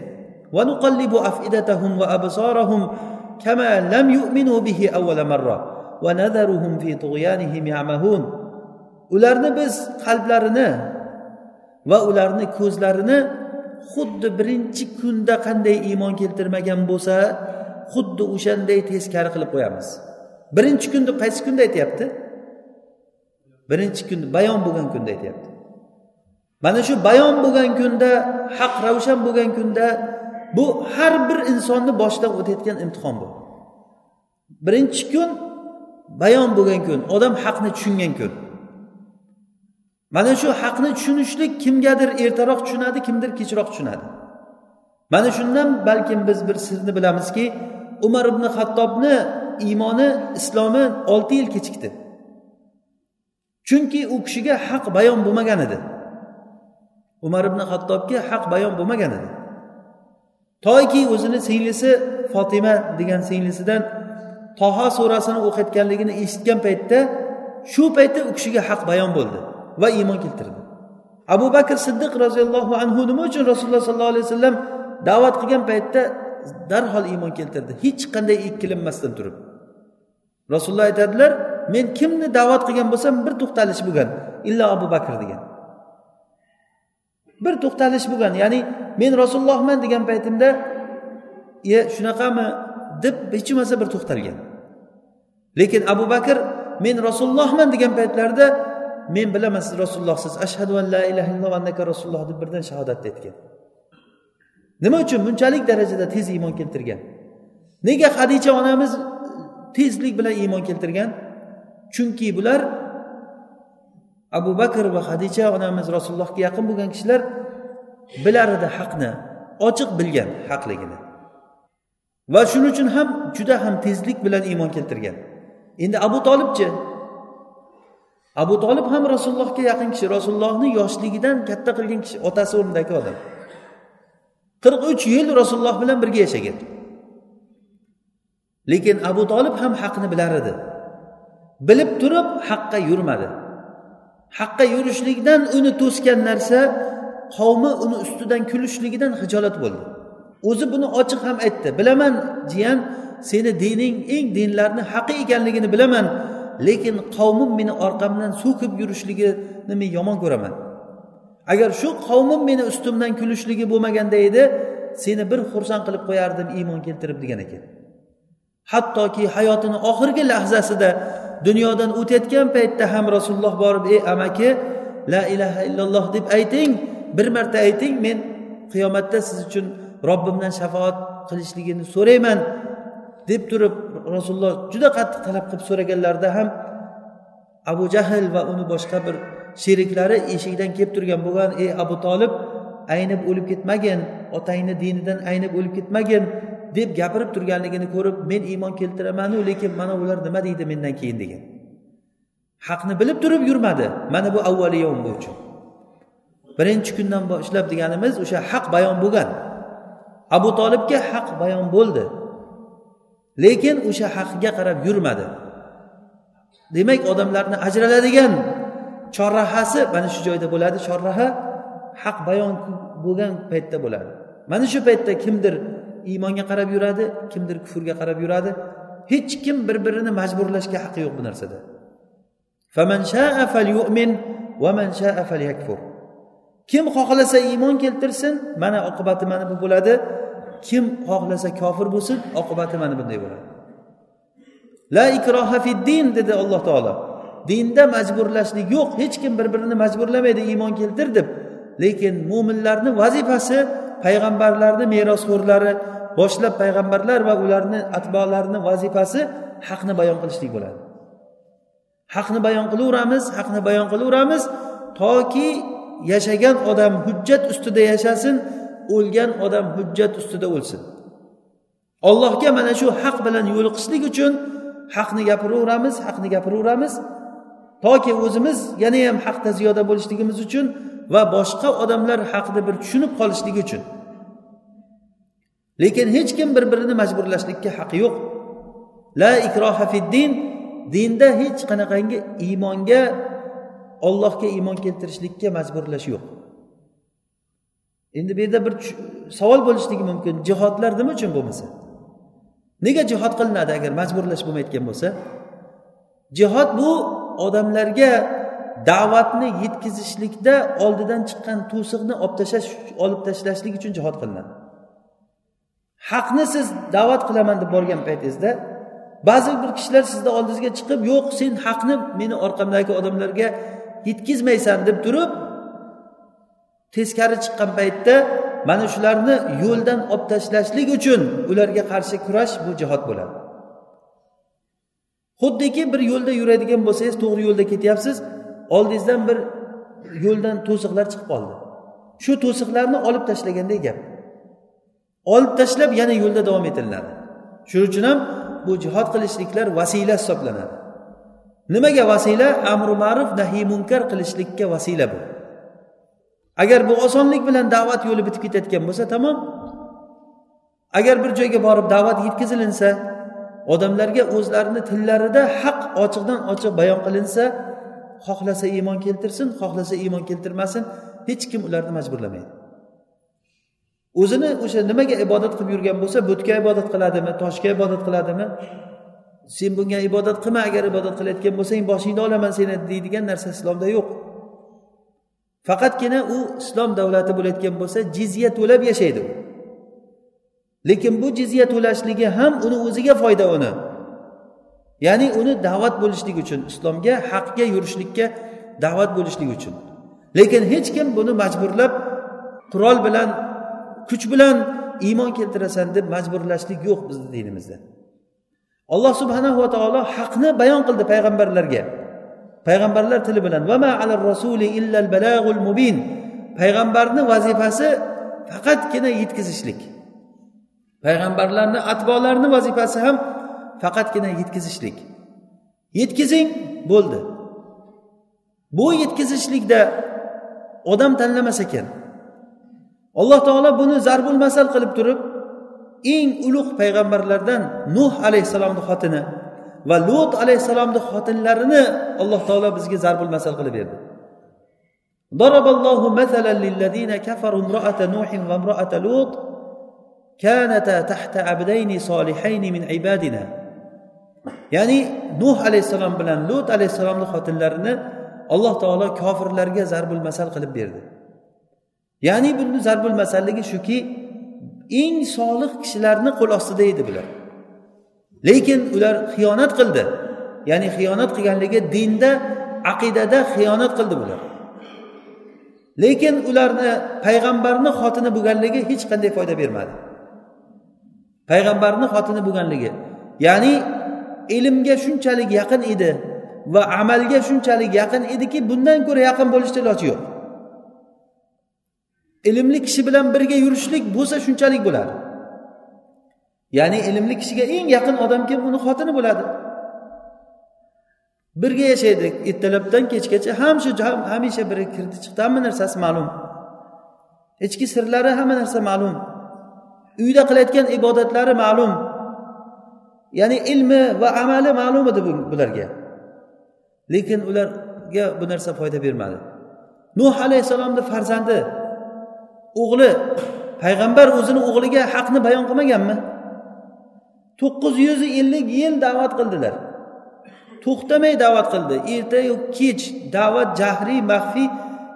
Ularni biz qalblarini va ularni ko'zlarini xuddi birinchi kunda qanday iymon keltirmagan bo'lsa xuddi o'shanday teskari qilib qo'yamiz. Birinchi kun deb qaysi kunda aytyapti? Birinchi kun bayon bo'lgan kunda aytyapti. Mana shu bayon bo'lgan kunda haq ravshan bo'lgan kunda bu har bir insonni boshidan o'tayotgan imtihon bu. Birinchi kun bayon bo'lgan kun odam haqni tushungan kun. Mana shu haqni tushunishlik kimgadir ertaroq tushunadi kimdir kechroq tushunadi. Mana shundan balkim biz bir sirni bilamizki umar ibn hattobni iymoni islomi olti yil kechikdi. Chunki u kishiga haq bayon bo'lmagan edi. Umar ibn hattobga haq bayon bo'lmagan edi. Toki o'zini singlisi fotima degan singlisidan toha surasini o'qiyotganligini eshitgan paytda shu paytda u kishiga haq bayon bo'ldi va iymon keltirdi. Abu bakr siddiq roziyallohu anhu nima uchun rasululloh sollallohu alayhi vasallam da'vat qilgan paytda darhol iymon keltirdi? Hech qanday ikkilanmasdan turib. Rasululloh aytadilar men kimni da'vat qilgan bo'lsam bir to'xtalish bo'lgan illo abu bakr degan. Bir to'xtalish bo'lgan. Ya'ni men rasulullohman degan paytimda e shunaqami? deb hech bo'lmasa bir to'xtalgan. Lekin abu bakr men rasulullohman degan paytlarida men bilaman siz rasulullohsiz. Ashhadu an la ilaha illalloh annaka rasululloh deb birdan shahodatni aytgan. Nima uchun? Bunchalik darajada tez iymon keltirgan. Nega hadicha onamiz tezlik bilan iymon keltirgan? Chunki bular abu bakr va hadicha onamiz rasulullohga yaqin bo'lgan kishilar bilar edi haqni ochiq bilgan haqligini va shuning uchun ham juda ham tezlik bilan iymon keltirgan. Endi abu tolibchi abu tolib ham rasulullohga yaqin kishi rasulullohni yoshligidan katta qilgan kishi otasi o'rnidagi odam. qirq uch yil rasululloh bilan birga yashagan. Lekin abu tolib ham haqni bilar edi bilib turib haqqa yurmadi. Haqqa yurishlikdan uni to'sgan narsa qavmi uni ustidan kulishligidan hijolat bo'ldi. O'zi buni ochiq ham aytdi. Bilaman jiyan seni dining eng dinlarni haqi ekanligini bilaman lekin qavmim meni orqamdan so'kib yurishligini men yomon ko'raman. Agar shu qavmim meni ustimdan kulishligi bo'lmaganda edi seni bir xursand qilib qo'yardim iymon keltirib degan ekan. Hattoki hayotini oxirgi lahzasida dunyodan o'tayotgan paytda ham rasululloh borib ey amaki la ilaha illalloh deb ayting bir marta ayting men qiyomatda siz uchun robbimdan shafoat qilishligini so'rayman deb turib rasululloh juda qattiq talab qilib so'raganlarida ham abu jahl va uni boshqa bir sheriklari eshikdan kelib turgan bo'lgan ey abu tolib aynib o'lib ketmagin otangni dinidan aynib o'lib ketmagin deb gapirib turganligini ko'rib men iymon keltiramanu lekin mana ular nima deydi mendan keyin? degan. Haqni bilib turib yurmadi. Mana bu avvaliyom bu uchun birinchi kundan boshlab deganimiz o'sha haq bayon bo'lgan. Abu tolibga haq bayon bo'ldi. Lekin o'sha haqga qarab yurmadi. Demak odamlarni ajraladigan chorrahasi mana shu joyda bo'ladi. Chorraha haq bayon bo'lgan paytda bo'ladi. Mana shu paytda kimdir iymonga qarab yuradi kimdir kufrga qarab yuradi. Hech kim bir birini majburlashga haqqi yo'q bu narsada. Kim xohlasa iymon keltirsin mana oqibati mana bu bo'ladi. Kim xohlasa kofir bo'lsin oqibati mana bunday bo'ladi. La ikroha din dedi alloh taolo. Dinda majburlashlik yo'q hech kim bir birini majburlamaydi iymon keltir deb lekin mo'minlarni vazifasi payg'ambarlarni merosxo'rlari boshlab payg'ambarlar va ularni atbolarini vazifasi haqni bayon qilishlik bo'ladi. Haqni bayon qilaveramiz haqni bayon qilaveramiz toki yashagan odam hujjat ustida yashasin o'lgan odam hujjat ustida o'lsin. Allohga mana shu haq bilan yo'liqishlik uchun haqni gapiraveramiz haqni gapiraveramiz toki o'zimiz yanayam haqda ziyoda bo'lishligimiz uchun va boshqa odamlar haqida bir tushunib qolishligi uchun. Lekin hech kim bir birini majburlashlikka haqqi yo'q. La ikroha fiddin dinda hech qanaqangi iymonga ollohga iymon keltirishlikka majburlash yo'q. Endi bu yerda bir savol bo'lishligi mumkin. Jihodlar nima uchun bo'lmasa? Nega jihod qilinadi agar majburlash bo'lmayotgan bo'lsa? Jihod bu odamlarga da'vatni yetkazishlikda oldidan chiqqan to'siqni olib tashlash olib tashlashlik uchun jihod qilinadi. Haqni siz da'vat qilaman deb borgan paytingizda ba'zi bir kishilar sizni oldingizga chiqib yo'q sen haqni meni orqamdagi odamlarga yetkazmaysan deb turib teskari chiqqan paytda mana shularni yo'ldan olib tashlashlik uchun ularga qarshi kurash bu jihod bo'ladi. Xuddiki bir yo'lda yuradigan bo'lsangiz to'g'ri yo'lda ketyapsiz. Oldingizdan bir yo'ldan to'siqlar chiqib qoldi. Shu to'siqlarni olib tashlaganday gap. Olib tashlab yana yo'lda davom etiladi. Shuning uchun ham bu jihod qilishliklar vasila hisoblanadi. Nimaga vasila? Amri ma'ruf nahiy munkar qilishlikka vasila bu. Agar bu osonlik bilan da'vat yo'li bitib ketayotgan bo'lsa tamom. Agar bir joyga borib da'vat yetkazilinsa odamlarga o'zlarini tillarida haq ochiqdan ochiq bayon qilinsa xohlasa iymon keltirsin xohlasa iymon keltirmasin hech kim ularni majburlamaydi. O'zini o'sha nimaga ibodat qilib yurgan bo'lsa butga ibodat qiladimi toshga ibodat qiladimi? Sen bunga ibodat qilma agar ibodat qilayotgan bo'lsang boshingni olaman seni deydigan narsa islomda yo'q. Faqatgina u islom davlati bo'layotgan bo'lsa jizya to'lab yashaydi u. Lekin bu jizya to'lashligi ham uni o'ziga foyda uni ya'ni uni da'vat bo'lishlik uchun islomga haqga yurishlikka da'vat bo'lishlik uchun. Lekin hech kim buni majburlab qurol bilan kuch bilan iymon keltirasan deb majburlashlik yo'q bizni dinimizda. Alloh subhanahu va taolo haqni bayon qildi payg'ambarlarga. Payg'ambarlar tili bilan vama alar rasuli illal balag'ul mubin. Payg'ambarni vazifasi faqatgina yetkazishlik. Payg'ambarlarni atbolarni vazifasi ham faqatgina yetkazishlik yetkazing bo'ldi bu yetkazishlikda odam tanlamas ekan alloh taolo buni zarbul masal qilib turib eng ulug' payg'ambarlardan nuh alayhissalomni xotini va lut alayhissalomni xotinlarini alloh taolo bizga zarbul masal qilib berdi ضرب الله مثلا للذين كفروا امرأة نوح وامرأة لوط كانتا تحت عبدين صالحين من عبادنا ya'ni nuh alayhissalom bilan lut alayhissalomni xotinlarini alloh taolo kofirlarga zarbul masal qilib berdi. Ya'ni buni zarbul masalligi shuki eng solih kishilarni qo'l ostida edi bular. Lekin ular xiyonat qildi. Ya'ni xiyonat qilganligi dinda aqidada xiyonat qildi bular. Lekin ularni payg'ambarni xotini bo'lganligi hech qanday foyda bermadi. Payg'ambarni xotini bo'lganligi ya'ni ilmga shunchalik yaqin edi va amalga shunchalik yaqin ediki bundan ko'ra yaqin bo'lishni iloji yo'q. Ilmli kishi bilan birga yurishlik bo'lsa shunchalik bo'ladi. Ya'ni ilmli kishiga eng yaqin odam kim? Uni xotini bo'ladi. Birga yashaydi ertalabdan kechgacha ham shu hamisha birga kirdi chiqdi. Hamma narsasi ma'lum. Ichki sirlari hamma narsa ma'lum. Uyda qilayotgan ibodatlari ma'lum. Ya'ni ilmi va amali ma'lum edi bularga. Lekin ularga bu narsa foyda bermadi. Nuh alayhissalomni farzandi o'g'li payg'ambar o'zini o'g'liga haqni bayon qilmaganmi? to'qqiz yuz ellik yil da'vat qildilar. To'xtamay da'vat qildi. Ertayu kech da'vat jahriy maxfiy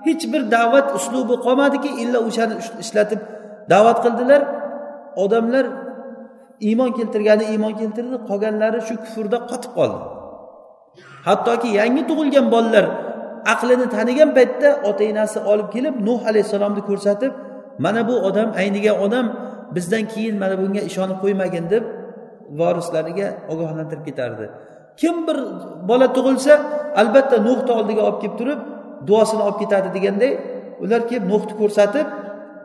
hech bir da'vat uslubi qolmadiki illa o'shani ishlatib da'vat qildilar. Odamlar iymon keltirgani iymon keltirdi qolganlari shu kufrda qotib qoldi. Hattoki yangi tug'ilgan bolalar aqlini tanigan paytda ota enasi olib kelib nuh alayhissalomni ko'rsatib mana bu odam aynigan odam bizdan keyin mana bunga ishonib qo'ymagin deb vorislariga ogohlantirib ketardi. Kim bir bola tug'ilsa albatta nuhni oldiga olib kelib turib duosini olib ketadi deganday ular kelib nuhni ko'rsatib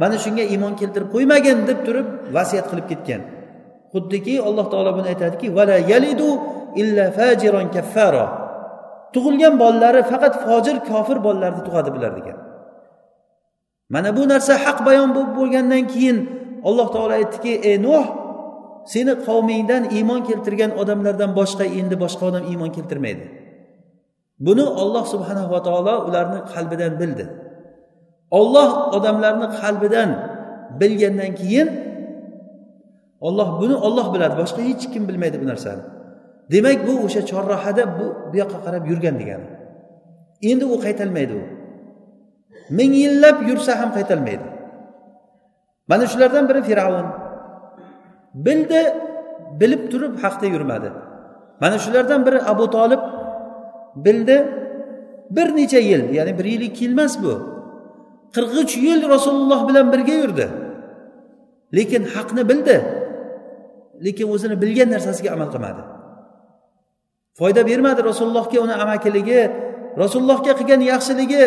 mana shunga iymon keltirib qo'ymagin deb turib vasiyat qilib ketgan. Xuddiki alloh taolo buni aytadiki vala yalidu illa fajiron kaffaro tug'ilgan bolalari faqat fojir kofir bolalarni tug'adi bular degan. Mana bu narsa haq bayon bo'lib bo'lgandan keyin alloh taolo aytdiki ey nuh seni qavmingdan iymon keltirgan odamlardan boshqa endi boshqa odam iymon keltirmaydi. Buni olloh subhanava taolo ularni qalbidan bildi. Olloh odamlarni qalbidan bilgandan keyin olloh buni olloh biladi boshqa hech kim bilmaydi bu narsani. Demak bu o'sha chorrahada bu bu yoqqa qarab yurgan degani. Endi u qaytolmaydi u. Ming yillab yursa ham qaytolmaydi mana shulardan biri fir'avn. Bildi bilib turib haqda yurmadi. Mana shulardan biri abu tolib bildi bir necha yil ya'ni bir yil ikki yil emas bu. Qirq uch yil rasululloh bilan birga yurdi. Lekin haqni bildi. Lekin o'zini bilgan narsasiga amal qilmadi. Foyda bermadi rasulullohga uni amakiligi rasulullohga qilgan yaxshiligi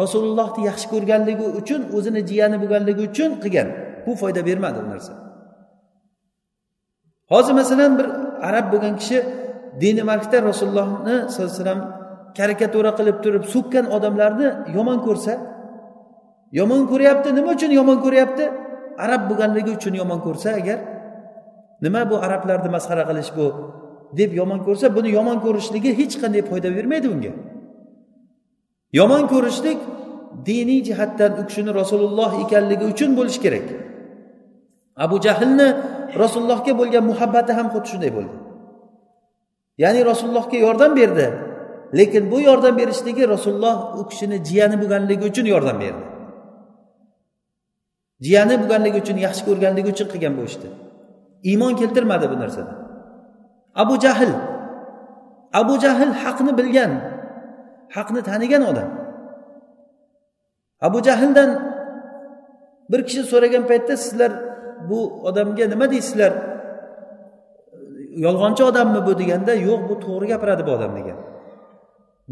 rasulullohni yaxshi ko'rganligi uchun o'zini jiyani bo'lganligi uchun qilgan. Bu foyda bermadi u narsa. Hozir masalan bir arab bo'lgan kishi danimarkda rasulullohni sallallohu alayhi vasallam karikatura qilib turib so'kkan odamlarni yomon ko'rsa yomon ko'ryapti nima uchun yomon ko'ryapti? Arab bo'lganligi uchun yomon ko'rsa agar nima bu arablarni masxara qilish bu? Deb yomon ko'rsa buni yomon ko'rishligi hech qanday foyda bermaydi unga. Yomon ko'rishlik diniy jihatdan u kishini rasululloh ekanligi uchun bo'lishi kerak. Abu jahlni rasulullohga bo'lgan muhabbati ham xuddi shunday bo'ldi. Ya'ni rasulullohga yordam berdi lekin bu yordam berishligi rasululloh u kishini jiyani bo'lganligi uchun yordam berdi. Jiyani bo'lganligi uchun yaxshi ko'rganligi uchun qilgan bu ishni iymon keltirmadi bu narsada abu jahl. Abu jahl haqni bilgan haqni tanigan odam. Abu jahldan bir kishi so'ragan paytda sizlar bu odamga nima deysizlar? Yolg'onchi odammi bu? deganda yo'q bu to'g'ri gapiradi bu odam degan.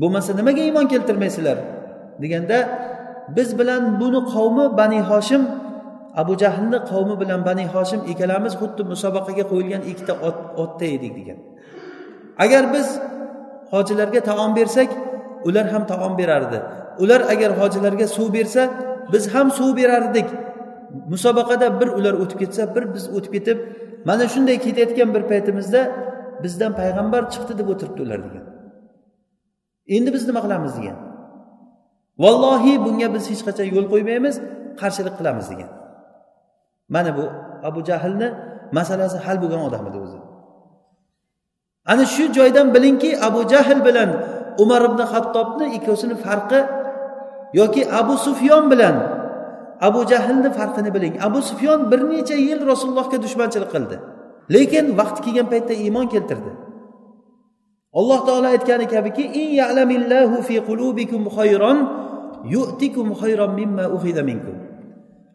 Bo'lmasa nimaga iymon keltirmaysizlar? deganda biz bilan buni qavmi bani hoshim abu jahlni qavmi bilan bani hoshim ikkalamiz xuddi musobaqaga qo'yilgan ikkita otda edik degan. Agar biz hojilarga taom bersak ular ham taom berardi. Ular agar hojilarga suv bersa biz ham suv berardik. Musobaqada bir ular o'tib ketsa bir biz o'tib ketib mana shunday ketayotgan bir paytimizda bizdan payg'ambar chiqdi deb o'tiribdi ular degan. Endi biz nima qilamiz degan. Vallohi bunga biz hech qachon yo'l qo'ymaymiz qarshilik qilamiz degan. Mana bu abu jahlni masalasi hal bo'lgan odam edi o'zi. Ana shu joydan bilingki abu jahl bilan umar ibn hattobni ikkovsini farqi yoki abu sufyon bilan abu jahlni farqini biling. Abu sufyon bir necha yil rasulullohga dushmanchilik qildi. Lekin vaqti kelgan paytda iymon keltirdi. Alloh taolo aytgani kabiki in ya'lamillahu fi qulubikum khayron yu'tikum khayron mimma ukhidha minkum.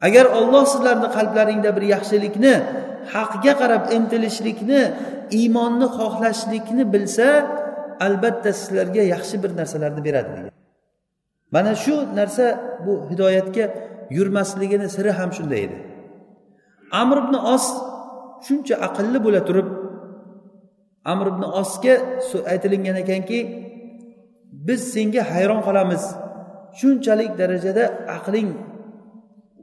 Agar olloh sizlarni qalblaringda bir yaxshilikni haqga qarab intilishlikni iymonni xohlashlikni bilsa albatta sizlarga yaxshi bir narsalarni beradi degan mana shu narsa bu hidoyatga yurmasligini siri ham shunday edi. Amr ibn os shuncha aqlli bo'la turib amr ibn osga aytilingan ekanki biz senga hayron qolamiz. Shunchalik darajada aqling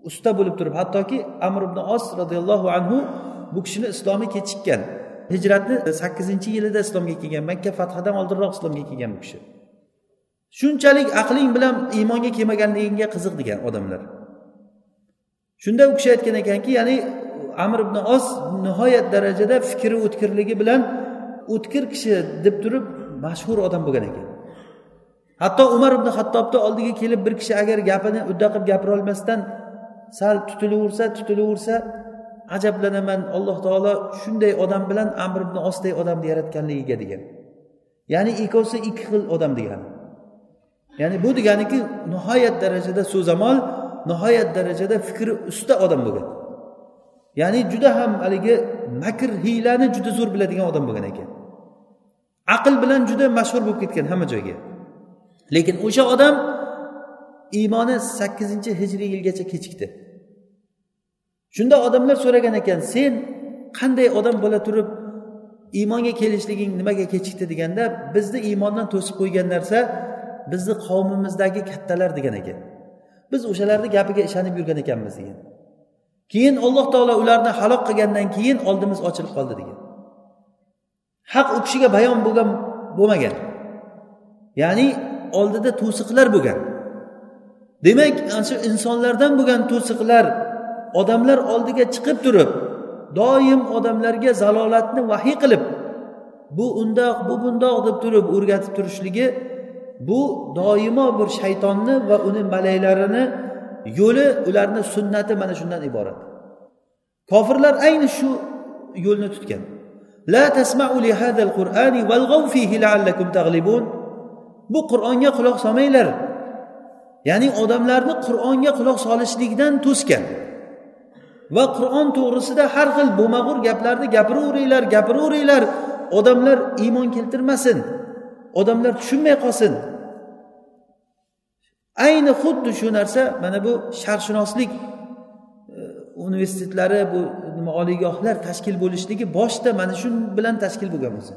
usta bo'lib turib hattoki amr ibn os roziyallohu anhu bu kishini islomi kechikkan hijratni sakkizinchi yilida islomga kelgan makka fathidan oldinroq islomga kelgan bu kishi. Shunchalik aqling bilan iymonga kelmaganligingga qiziq degan odamlar. Shunda u kishi aytgan ekanki ya'ni amr ibn os nihoyat darajada fikri o'tkirligi bilan o'tkir kishi deb turib mashhur odam bo'lgan ekan. Hatto umar ibn hattobni oldiga kelib bir kishi agar gapini udda qilib gapira olmasdan sal tutilaversa tutilaversa ajablanaman alloh taolo shunday odam bilan amr ibn osday odamni yaratganligiga degan. Ya'ni ikkovsi ikki xil odam degani. Ya'ni bu deganiki nihoyat darajada so'zamol nihoyat darajada fikri usta odam bo'lgan. Ya'ni juda ham haligi makr hiylani juda zo'r biladigan odam bo'lgan ekan. Aql bilan juda mashhur bo'lib ketgan hamma joyga. Lekin o'sha odam iymoni sakkizinchi hijriy yilgacha kechikdi. Shunda odamlar so'ragan ekan sen qanday odam bo'la turib iymonga kelishliging nimaga kechikdi deganda bizni iymondan to'sib qo'ygan narsa bizni qavmimizdagi kattalar degan ekan. Biz o'shalarni gapiga ishonib yurgan ekanmiz degan. Keyin alloh taolo ularni halok qilgandan keyin oldimiz ochilib qoldi degan. Haq u kishiga bayon bo'lgan bo'lmagan. Ya'ni oldida to'siqlar bo'lgan. Demak ana shu insonlardan bo'lgan to'siqlar odamlar oldiga chiqib turib doim odamlarga zalolatni vahiy qilib bu undoq bu bundoq deb turib o'rgatib turishligi bu doimo bir shaytonni va uni malaylarini yo'li ularni sunnati mana shundan iborat. Kofirlar ayni shu yo'lni tutgan. La tasma'u li hadal qur'ani valg'av fihi la'allakum tag'libun bu qur'onga quloq solmanglar. Ya'ni odamlarni qur'onga quloq solishlikdan to'sgan. Va qur'on to'g'risida har xil bo'lmag'ur gaplarni gapiraveringlar gapiraveringlar. Odamlar iymon keltirmasin odamlar tushunmay qolsin. Ayni xuddi shu narsa mana bu sharqshunoslik e, universitetlari bu nima oliygohlar tashkil bo'lishligi boshida mana shu bilan tashkil bo'lgan bo'lsa.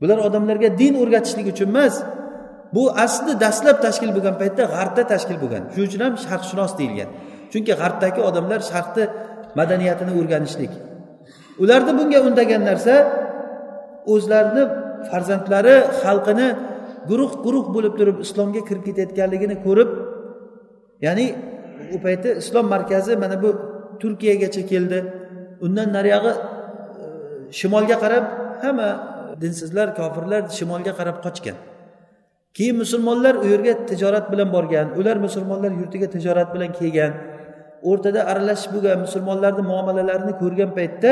Bular odamlarga din o'rgatishlik uchun emas bu asli dastlab tashkil bo'lgan paytda g'arbda tashkil bo'lgan. Shuning uchun ham sharqshunos deyilgan. Chunki g'arbdagi odamlar sharqni madaniyatini o'rganishlik. Ularni bunga undagan narsa o'zlarini farzandlari xalqini guruh guruh bo'lib turib islomga kirib ketayotganligini ko'rib ya'ni u paytda islom markazi mana bu turkiyagacha keldi. Undan nariyog'i e, shimolga qarab hamma dinsizlar kofirlar shimolga qarab qochgan. Keyin musulmonlar u yerga tijorat bilan borgan ular musulmonlar yurtiga tijorat bilan kelgan. O'rtada aralashib bo'lgan musulmonlarni muomalalarini ko'rgan paytda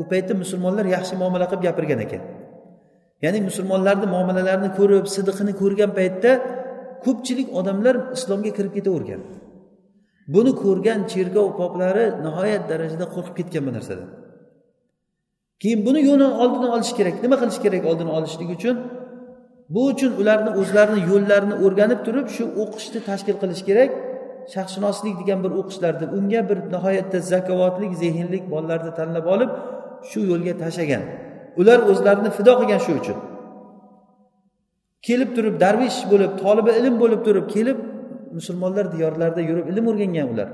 u paytda musulmonlar yaxshi muomala qilib gapirgan ekan. Ya'ni musulmonlarni muomalalarini ko'rib sidiqini ko'rgan paytda ko'pchilik odamlar islomga kirib ketavergan. Buni ko'rgan cherkov poplari nihoyat darajada qo'rqib ketgan bu narsadan. Keyin buni yo'lini oldini olish kerak. Nima qilish kerak oldini olishlik uchun? Bu uchun ularni o'zlarini yo'llarini o'rganib turib shu o'qishni tashkil qilish kerak. Sharqshunoslik degan bir o'qishlarni unga bir nihoyatda zakovatlik zehnlik bolalarni tanlab olib shu yo'lga tashlagan. Ular o'zlarini fido qilgan shu uchun. Kelib turib darvish bo'lib tolibi ilm bo'lib turib kelib musulmonlar diyorlarida yurib ilm o'rgangan ular.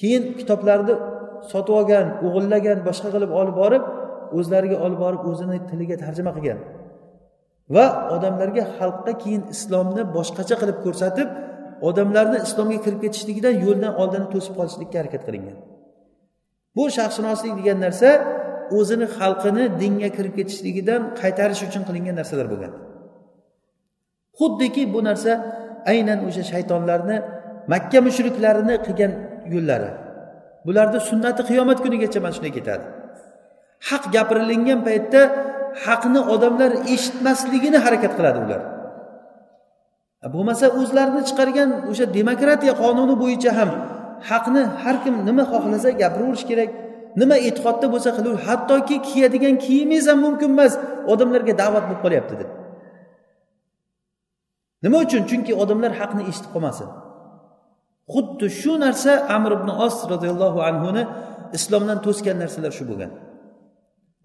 Keyin kitoblarni sotib olgan o'g'illagan boshqa qilib olib borib o'zlariga olib borib o'zini tiliga tarjima qilgan. Va odamlarga xalqqa keyin islomni boshqacha qilib ko'rsatib odamlarni islomga kirib ketishligidan yo'ldan oldini to'sib qolishlikka harakat qilingan. Bu shaxsshunoslik degan narsa o'zini xalqini dinga kirib ketishligidan qaytarish uchun qilingan narsalar bo'lgan. Xuddiki bu narsa aynan o'sha shaytonlarni makka mushriklarini qilgan yo'llari. Bularni sunnati qiyomat kunigacha mana shunday ketadi. Haq gapirilingan paytda haqni odamlar eshitmasligini harakat qiladi ular. Bo'lmasa o'zlarini chiqargan o'sha demokratiya qonuni bo'yicha ham haqni har kim nima xohlasa gapiraverish kerak nima e'tiqodda bo'lsa qilaver hattoki kiyadigan kiyimingiz ham mumkin emas odamlarga da'vat bo'lib qolyapti deb. Nima uchun? Chunki odamlar haqni eshitib qolmasin. Xuddi shu narsa amr ibn os roziyallohu anhuni islomdan to'sgan narsalar shu bo'lgan.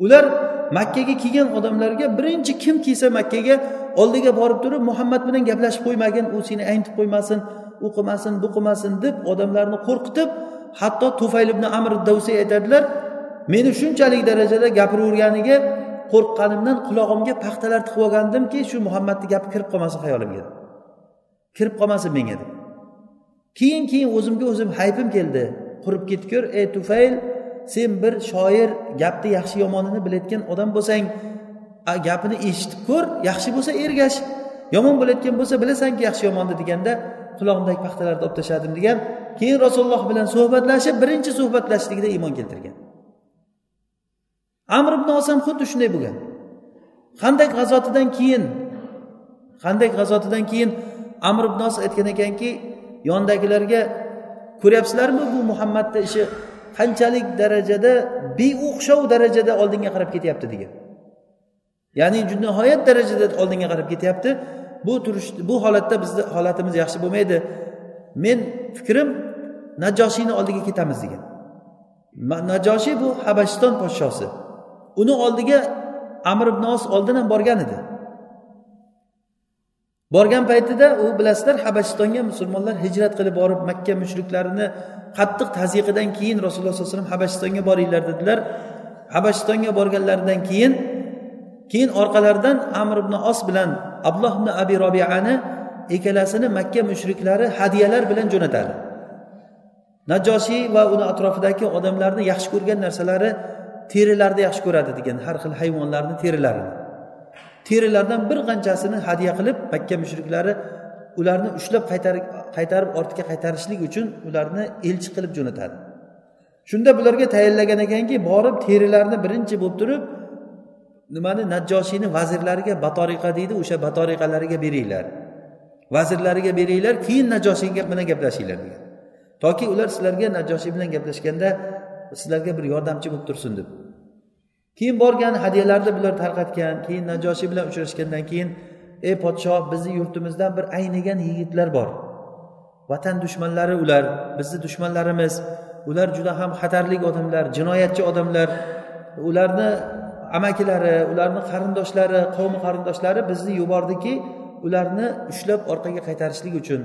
Ular makkaga kelgan odamlarga birinchi kim kelsa makkaga oldiga borib turib muhammad bilan gaplashib qo'ymagin u seni aytib qo'ymasin u qilmasin bu qilmasin deb odamlarni qo'rqitib hatto tufayl ibn amr davsiy aytadilar meni shunchalik darajada gapiraverganiga qo'rqqanimdan qulog'imga paxtalar tiqib olgandimki shu muhammadni gapi kirib qolmasin xayolimga kirib qolmasin menga deb. Keyin keyin o'zimga o'zim hayfim keldi. Qurib ketgur ey tufayl sen bir shoir gapni yaxshi yomonini bilayotgan odam bo'lsang gapini eshitib ko'r yaxshi bo'lsa ergash. Yomon bo'layotgan bo'lsa bilasanki yaxshi yomonni deganda qulog'imdagi paxtalarni olib tashladim degan keyin rasululloh bilan suhbatlashib birinchi suhbatlashishligida iymon keltirgan. Amr ibn osam xuddi shunday bo'lgan. Qanday g'azotidan keyin qanday g'azotidan keyin amr ibn os aytgan ekanki yonidagilarga ko'ryapsizlarmi bu muhammadni ishi? Qanchalik darajada beo'xshov darajada oldinga qarab ketyapti degan. Ya'ni nihoyat darajada oldinga qarab ketyapti. Bu turish bu holatda bizni holatimiz yaxshi bo'lmaydi. Men fikrim najoshiyni oldiga ketamiz degan. Najoshiy bu habashiston podshosi. Uni oldiga amr ibn os oldin ham borgan edi. Borgan paytida u bilasizlar habashistonga musulmonlar hijrat qilib borib makka mushriklarini qattiq tazyiqidan keyin rasululloh sollallohu alayhi vasallam habashistonga boringlar dedilar. Habashistonga borganlaridan keyin keyin orqalaridan amr ibn os bilan abdulloh ibn abi robiani ikkalasini makka mushriklari hadyalar bilan jo'natadi. Najoshiy va uni atrofidagi odamlarni yaxshi ko'rgan narsalari terilarni yaxshi ko'radi degan har xil hayvonlarni terilarini. Terilardan bir qanchasini hadya qilib makka mushriklari ularni ushlab qaytarib ortga qaytarishlik uchun ularni elchi qilib jo'natadi. Shunda bularga tayinlagan ekanki borib terilarni birinchi bo'lib turib nimani najjoshiyni vazirlariga batoriqa deydi o'sha batoriqalariga beringlar. Vazirlariga beringlar keyin najoshiy bilan gaplashinglar degan. Toki ular sizlarga najoshiy bilan gaplashganda sizlarga bir yordamchi bo'lib tursin deb. Keyin borgan hadyalarni bular tarqatgan keyin najoshiy bilan uchrashgandan keyin ey podshoh bizni yurtimizdan bir aynigan yigitlar bor. Vatan dushmanlari ular bizni dushmanlarimiz. Ular juda ham xatarli odamlar jinoyatchi odamlar. Ularni amakilari ularni qarindoshlari qavmi qarindoshlari bizni yubordiki ularni ushlab orqaga qaytarishlik uchun.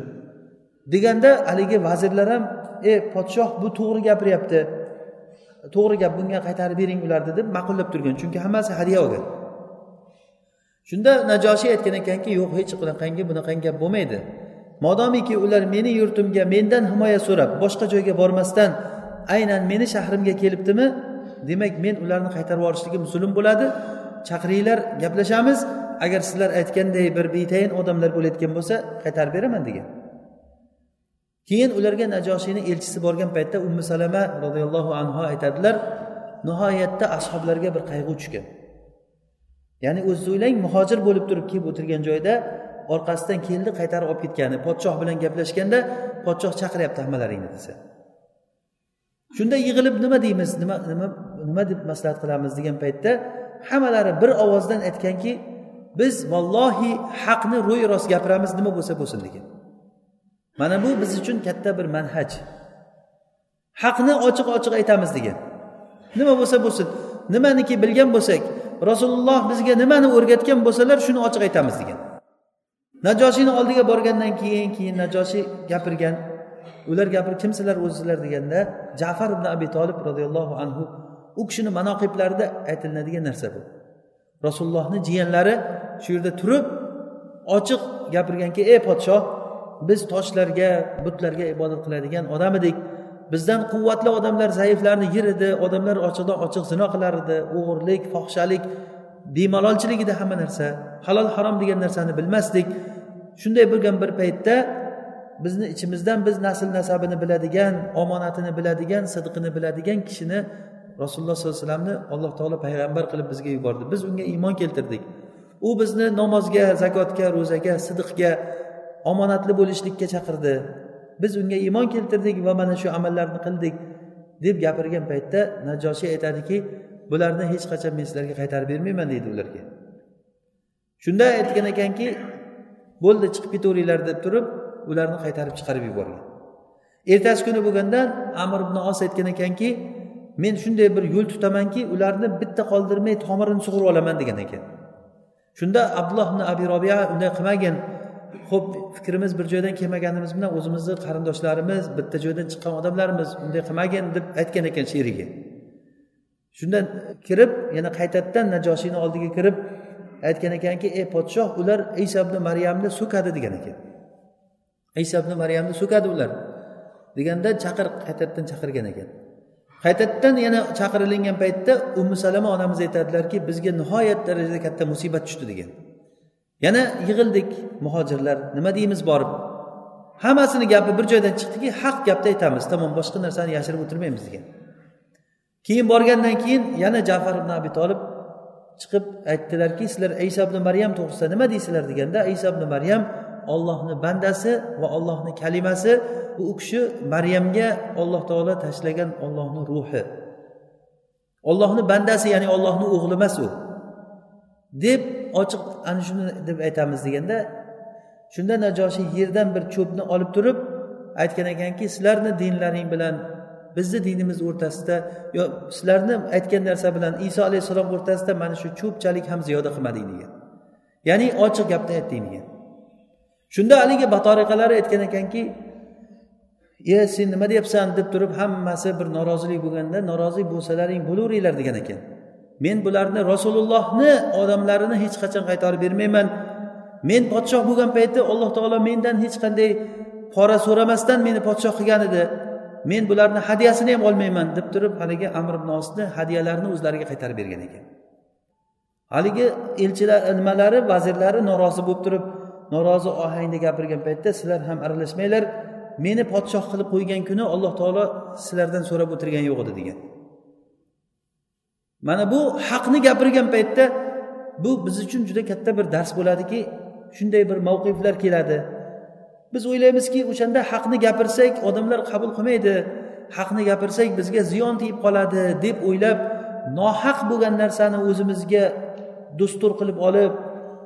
Deganda haligi vazirlar ham ey podshoh bu to'g'ri gapiryapti. To'g'ri gap bunga qaytarib bering ularni deb ma'qullab turgan. Chunki hammasi hadya olgan. Shunda najoshiy aytgan ekanki yo'q hech qanaqangi bunaqangi gap bo'lmaydi. Modomiki ular meni yurtimga mendan himoya so'rab boshqa joyga bormasdan aynan meni shahrimga kelibdimi? Demak men ularni qaytarib yuborishligim zulm bo'ladi. Chaqiringlar gaplashamiz. Agar sizlar aytganday bir betayin odamlar bo'layotgan bo'lsa qaytarib beraman degan. Keyin ularga najoshiyni elchisi borgan paytda ummu salama roziyallohu anhu aytadilar nihoyatda ashoblarga bir qayg'u tushgan. Ya'ni o'zingiz o'ylang muhojir bo'lib turib kelib o'tirgan joyda orqasidan keldi qaytarib olib ketgani podshoh bilan gaplashganda podshoh chaqiryapti hammalaringni desa. Shunda yig'ilib nima deymiz nima nima nima deb maslahat qilamiz? degan paytda hammalari bir ovozdan aytganki biz vallohi haqni ro'y rost gapiramiz nima bo'lsa bo'lsin degan. Mana bu biz uchun katta bir manhaj. Haqni ochiq ochiq aytamiz degan. Nima bo'lsa bo'lsin. Nimaniki bilgan bo'lsak rasululloh bizga nimani o'rgatgan bo'lsalar shuni ochiq aytamiz degan. Najoshiyni oldiga borgandan keyin keyin najoshiy gapirgan ular gapir kimsizlar o'zizlar deganda jafar ibn abi tolib roziyallohu anhu u kishini manoqiblarida aytilinadigan narsa bu. Rasulullohni jiyanlari shu yerda turib ochiq gapirganki ey podshoh biz toshlarga butlarga ibodat qiladigan odam edik. Bizdan quvvatli odamlar zaiflarni yer edi odamlar ochiqdan ochiq zino qilar edi. O'g'irlik fohishalik bemalolchilik edi hamma narsa halol harom degan narsani bilmasdik. Shunday bo'lgan bir paytda bizni ichimizdan biz nasl nasabini biladigan omonatini biladigan sidqini biladigan kishini rasululloh sollallohu alayhi vasallamni alloh taolo payg'ambar qilib bizga yubordi. Biz unga iymon keltirdik. U bizni namozga zakotga ro'zaga sidqga omonatli bo'lishlikka chaqirdi. Biz unga iymon keltirdik va mana shu amallarni qildik deb gapirgan paytda najoshiy aytadiki bularni hech qachon men sizlarga qaytarib bermayman deydi ularga. Shunda aytgan ekanki bo'ldi chiqib ketaveringlar deb turib ularni qaytarib chiqarib yuborgan. Ertasi kuni bo'lganda amir ibn os aytgan ekanki men shunday bir yo'l tutamanki ularni bitta qoldirmay tomirini sug'urib olaman degan ekan. Shunda abdulloh ibn abi robiya unday qilmagin ho'p fikrimiz bir joydan kelmaganimiz bilan o'zimizni qarindoshlarimiz bitta joydan chiqqan odamlarimiz unday qilmagin deb aytgan ekan sheriga shundan kirib yana qaytadan najoshiyni oldiga kirib aytgan ekanki ey podshoh ular iso ibn maryamni so'kadi degan ekan. Iso ibn maryamni so'kadi ular deganda chaqir qaytadan chaqirgan ekan. Qaytadan yana chaqirilingan paytda ummu salama onamiz aytadilarki bizga nihoyat darajada katta musibat tushdi degan. Yana yig'ildik muhojirlar nima deymiz borib. Hammasini gapi bir joydan chiqdiki haq gapni aytamiz tamom boshqa narsani yashirib o'tirmaymiz degan. Keyin borgandan keyin yana jafar ibn abi tolib chiqib aytdilarki sizlar iso ibn maryam to'g'risida nima deysizlar deganda iso ibn maryam ollohni bandasi va ollohni kalimasi u kishi maryamga olloh taolo tashlagan ollohni ruhi. Ollohni bandasi ya'ni ollohni o'g'li emas u. Deb ochiq ana shuni deb aytamiz deganda shunda najoshiy yerdan bir cho'pni olib turib aytgan ekanki sizlarni dinlaring bilan bizni dinimiz o'rtasida yo sizlarni aytgan narsa bilan iso alayhissalom o'rtasida mana shu cho'pchalik ham ziyoda qilmading degan. Ya'ni ochiq gapni aytding degan. Shunda haligi batoriqalari aytgan ekanki e sen nima deyapsan? deb turib hammasi bir norozilik bo'lganda norozi bo'lsalaring bo'laveringlar degan ekan. Men bularni rasulullohni odamlarini hech qachon qaytarib bermayman. Men podshoh bo'lgan paytda alloh taolo mendan hech qanday pora so'ramasdan meni podshoh qilgan edi. Men bularni hadyasini ham olmayman deb turib haligi amr ibn osni hadyalarini o'zlariga qaytarib bergan ekan. Haligi elchilar e, nimalari vazirlari norozi bo'lib turib norozi ohangda gapirgan paytda sizlar ham aralashmanglar. Meni podshoh qilib qo'ygan kuni alloh taolo sizlardan so'rab o'tirgani yo'q edi degan. Mana bu haqni gapirgan paytda bu biz uchun juda katta bir dars bo'ladiki shunday bir mavqiflar keladi. Biz o'ylaymizki o'shanda haqni gapirsak odamlar qabul qilmaydi. Haqni gapirsak bizga ziyon tegib qoladi deb o'ylab nohaq bo'lgan narsani o'zimizga dustur qilib olib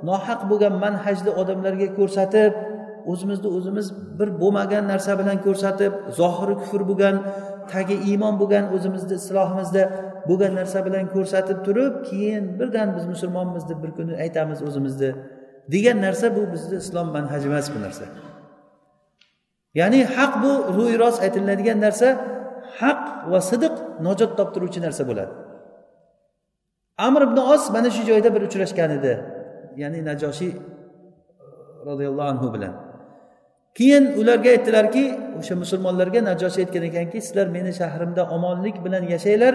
nohaq bo'lgan manhajni odamlarga ko'rsatib o'zimizni o'zimiz bir bo'lmagan narsa bilan ko'rsatib zohiri kufr bo'lgan tagi iymon bo'lgan o'zimizni islohimizda bo'lgan narsa bilan ko'rsatib turib keyin birdan biz musulmonmiz deb bir kuni aytamiz o'zimizni degan narsa bu bizni islom manhaji emas bu narsa. Ya'ni haq bu ro'y rost aytiladigan narsa haq va sidiq najot toptiruvchi narsa bo'ladi. Amr ibn os mana shu joyda bir uchrashgan edi. Ya'ni najoshiy roziyallohu anhu bilan. Keyin ularga aytdilarki o'sha musulmonlarga najoshiy aytgan ekanki sizlar meni shahrimda omonlik bilan yashanglar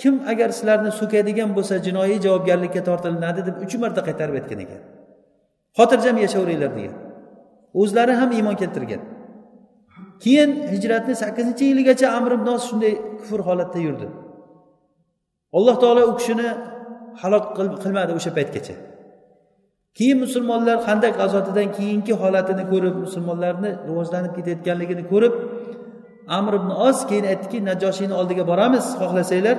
kim agar sizlarni so'kadigan bo'lsa jinoiy javobgarlikka tortilinadi deb uch marta qaytarib aytgan ekan. Xotirjam yashayveringlar degan. O'zlari ham iymon keltirgan. Keyin hijratni sakkizinchi yiligacha amr ibn os shunday kufr holatda yurdi. Alloh taolo u kishini halok qilmadi o'sha paytgacha. Keyin musulmonlar handak g'azotidan keyingi holatini ko'rib musulmonlarni rivojlanib ketayotganligini ko'rib amr ibn os keyin aytdiki najoshiyni oldiga boramiz xohlasanglar.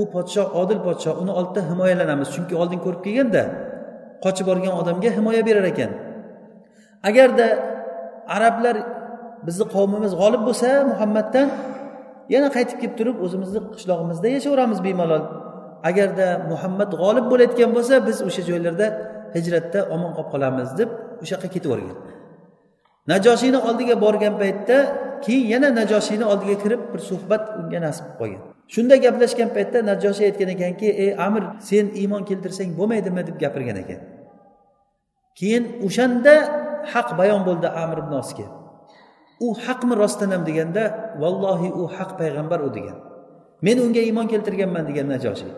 U podshoh odil podshoh uni oldida himoyalanamiz. Chunki oldin ko'rib kelganda qochib borgan odamga himoya berar ekan. Agarda arablar bizni qavmimiz g'olib bo'lsa muhammaddan yana qaytib kelib turib o'zimizni qishlog'imizda yashayveramiz bemalol. Agarda muhammad g'olib bo'layotgan bo'lsa biz o'sha joylarda hijratda omon qolib qolamiz deb o'sha yoqqa ketib yuborgan. Najoshiyni oldiga borgan paytda keyin yana najoshiyni oldiga kirib bir suhbat unga nasib qilib qolgan shunda gaplashgan paytda najoshiy aytgan ekanki ey amir sen iymon keltirsang bo'lmaydimi? deb gapirgan ekan. Keyin o'shanda haq bayon bo'ldi amir ibn osga. U haqmi rostdan ham deganda vallohi u haq payg'ambar u degan. Men unga iymon keltirganman degan najoshiy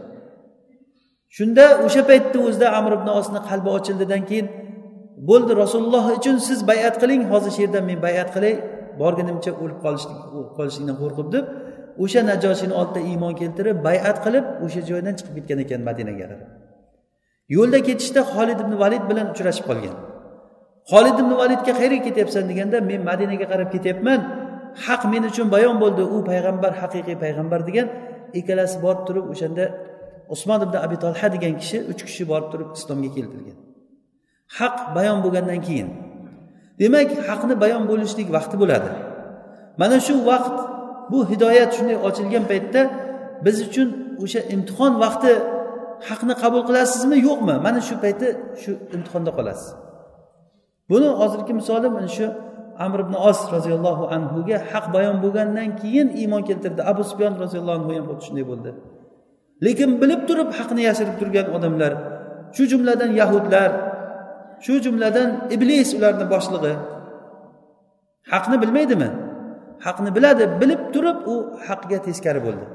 shunda o'sha paytni o'zida amr ibn osni qalbi ochildidan keyin bo'ldi rasululloh uchun siz bayat qiling hozir shu yerdan men bayat qilay borgunimcha o'lib qolishlik qolishlikdan qo'rqib deb o'sha najoshini oldida iymon keltirib bayat qilib o'sha joydan chiqib ketgan ekan madinaga qarab. Yo'lda ketishda xolid ibn valid bilan uchrashib qolgan. Xolid ibn validga qayerga ketyapsan deganda men madinaga qarab ketyapman haq men uchun bayon bo'ldi u payg'ambar haqiqiy payg'ambar degan ikkalasi borib turib o'shanda usmon ibn abi tolha degan kishi uch kishi borib turib islomga keltirgan. Haq bayon bo'lgandan keyin. Demak haqni bayon bo'lishlik vaqti bo'ladi. Mana shu vaqt bu hidoyat shunday ochilgan paytda biz uchun o'sha imtihon vaqti haqni qabul qilasizmi yo'qmi? Mana shu payti shu imtihonda qolasiz. Buni hozirgi misolim mana shu amr ibn os roziyallohu anhuga haq bayon bo'lgandan keyin iymon keltirdi. Abu sufyon roziyallohu anhu ham xuddi shunday bo'ldi. Lekin bilib turib haqni yashirib turgan odamlar shu jumladan yahudlar shu jumladan iblis ularni boshlig'i haqni bilmaydimi? haqni biladi bilib turib u haqga teskari bo'ldi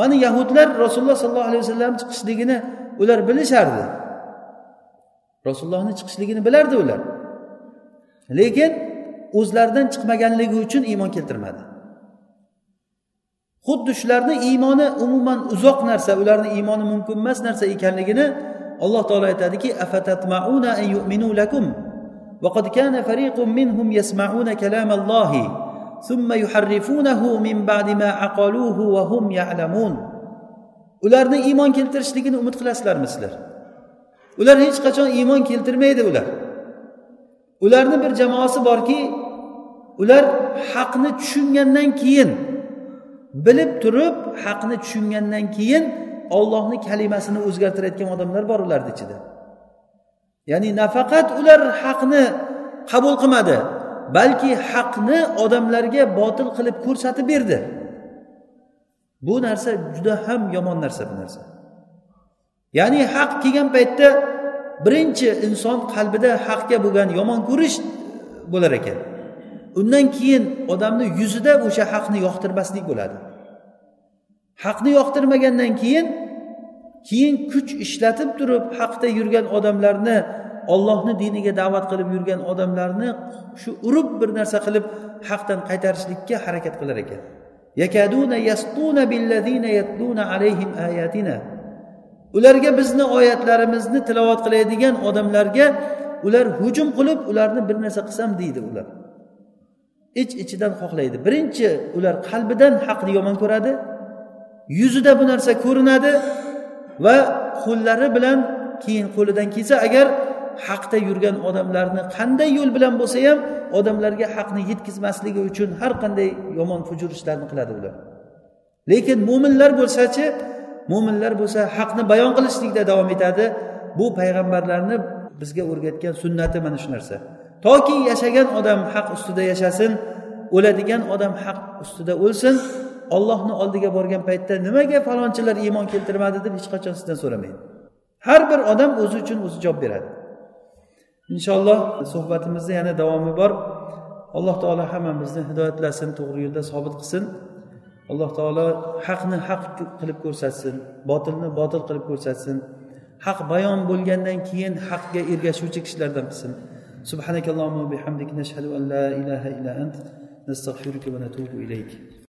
mana yahudlar rasululloh sollallohu alayhi vasallam chiqishligini ular bilishardi rasulullohni chiqishligini bilardi ular lekin o'zlaridan chiqmaganligi uchun iymon keltirmadi xuddi shularni iymoni umuman uzoq narsa ularni iymoni mumkin emas narsa ekanligini alloh taolo aytadiki afatatmauna an yu'minu lakum وقد كان فريق منهم يسمعون كلام الله ثم يحرفونه من بعد ما عقلوه وهم يعلمون ularni iymon keltirishligini umid qilasizlarmi sizlar ular hech qachon iymon keltirmaydi ular ularni bir jamoasi borki ular haqni tushungandan keyin bilib turib haqni tushungandan keyin ollohni kalimasini o'zgartirayotgan odamlar bor ularni ichida ya'ni nafaqat ular haqni qabul qilmadi balki haqni odamlarga botil qilib ko'rsatib berdi. Bu narsa juda ham yomon narsa bu narsa. Ya'ni haq kelgan paytda birinchi inson qalbida haqga bo'lgan yomon ko'rish bo'lar ekan. Undan keyin odamni yuzida o'sha haqni yoqtirmaslik bo'ladi. Haqni yoqtirmagandan keyin keyin kuch ishlatib turib haqda yurgan odamlarni ollohni diniga da'vat qilib yurgan odamlarni shu urib bir narsa qilib haqdan qaytarishlikka harakat qilar ekan. Ularga bizni oyatlarimizni tilovat qiladigan odamlarga ular hujum qilib ularni bir narsa qilsam deydi ular. Ich ichidan xohlaydi. Birinchi ular qalbidan haqni yomon ko'radi yuzida bu narsa ko'rinadi va qo'llari bilan keyin qo'lidan kelsa agar haqda yurgan odamlarni qanday yo'l bilan bo'lsa ham odamlarga haqni yetkazmasligi uchun har qanday yomon fujur ishlarni qiladi ular. Lekin mo'minlar bo'lsachi mo'minlar bo'lsa haqni bayon qilishlikda davom etadi. Bu payg'ambarlarni bizga o'rgatgan sunnati mana shu narsa. Toki yashagan odam haq ustida yashasin o'ladigan odam haq ustida o'lsin ollohni oldiga borgan paytda nimaga falonchilar iymon keltirmadi deb hech qachon sizdan so'ramaydi. Har bir odam o'zi uchun o'zi javob beradi. inshaalloh suhbatimizni yana davomi bor. Alloh taolo hammamizni hidoyatlasin to'g'ri yo'lda sobit qilsin. Alloh taolo haqni haq qilib ko'rsatsin botilni botil qilib ko'rsatsin. Haq bayon bo'lgandan keyin haqga ergashuvchi kishilardan qilsin. Subhanakallohu bihamdik nashhadu an la ilaha illa ant nastag'firuka va natubu ilayk.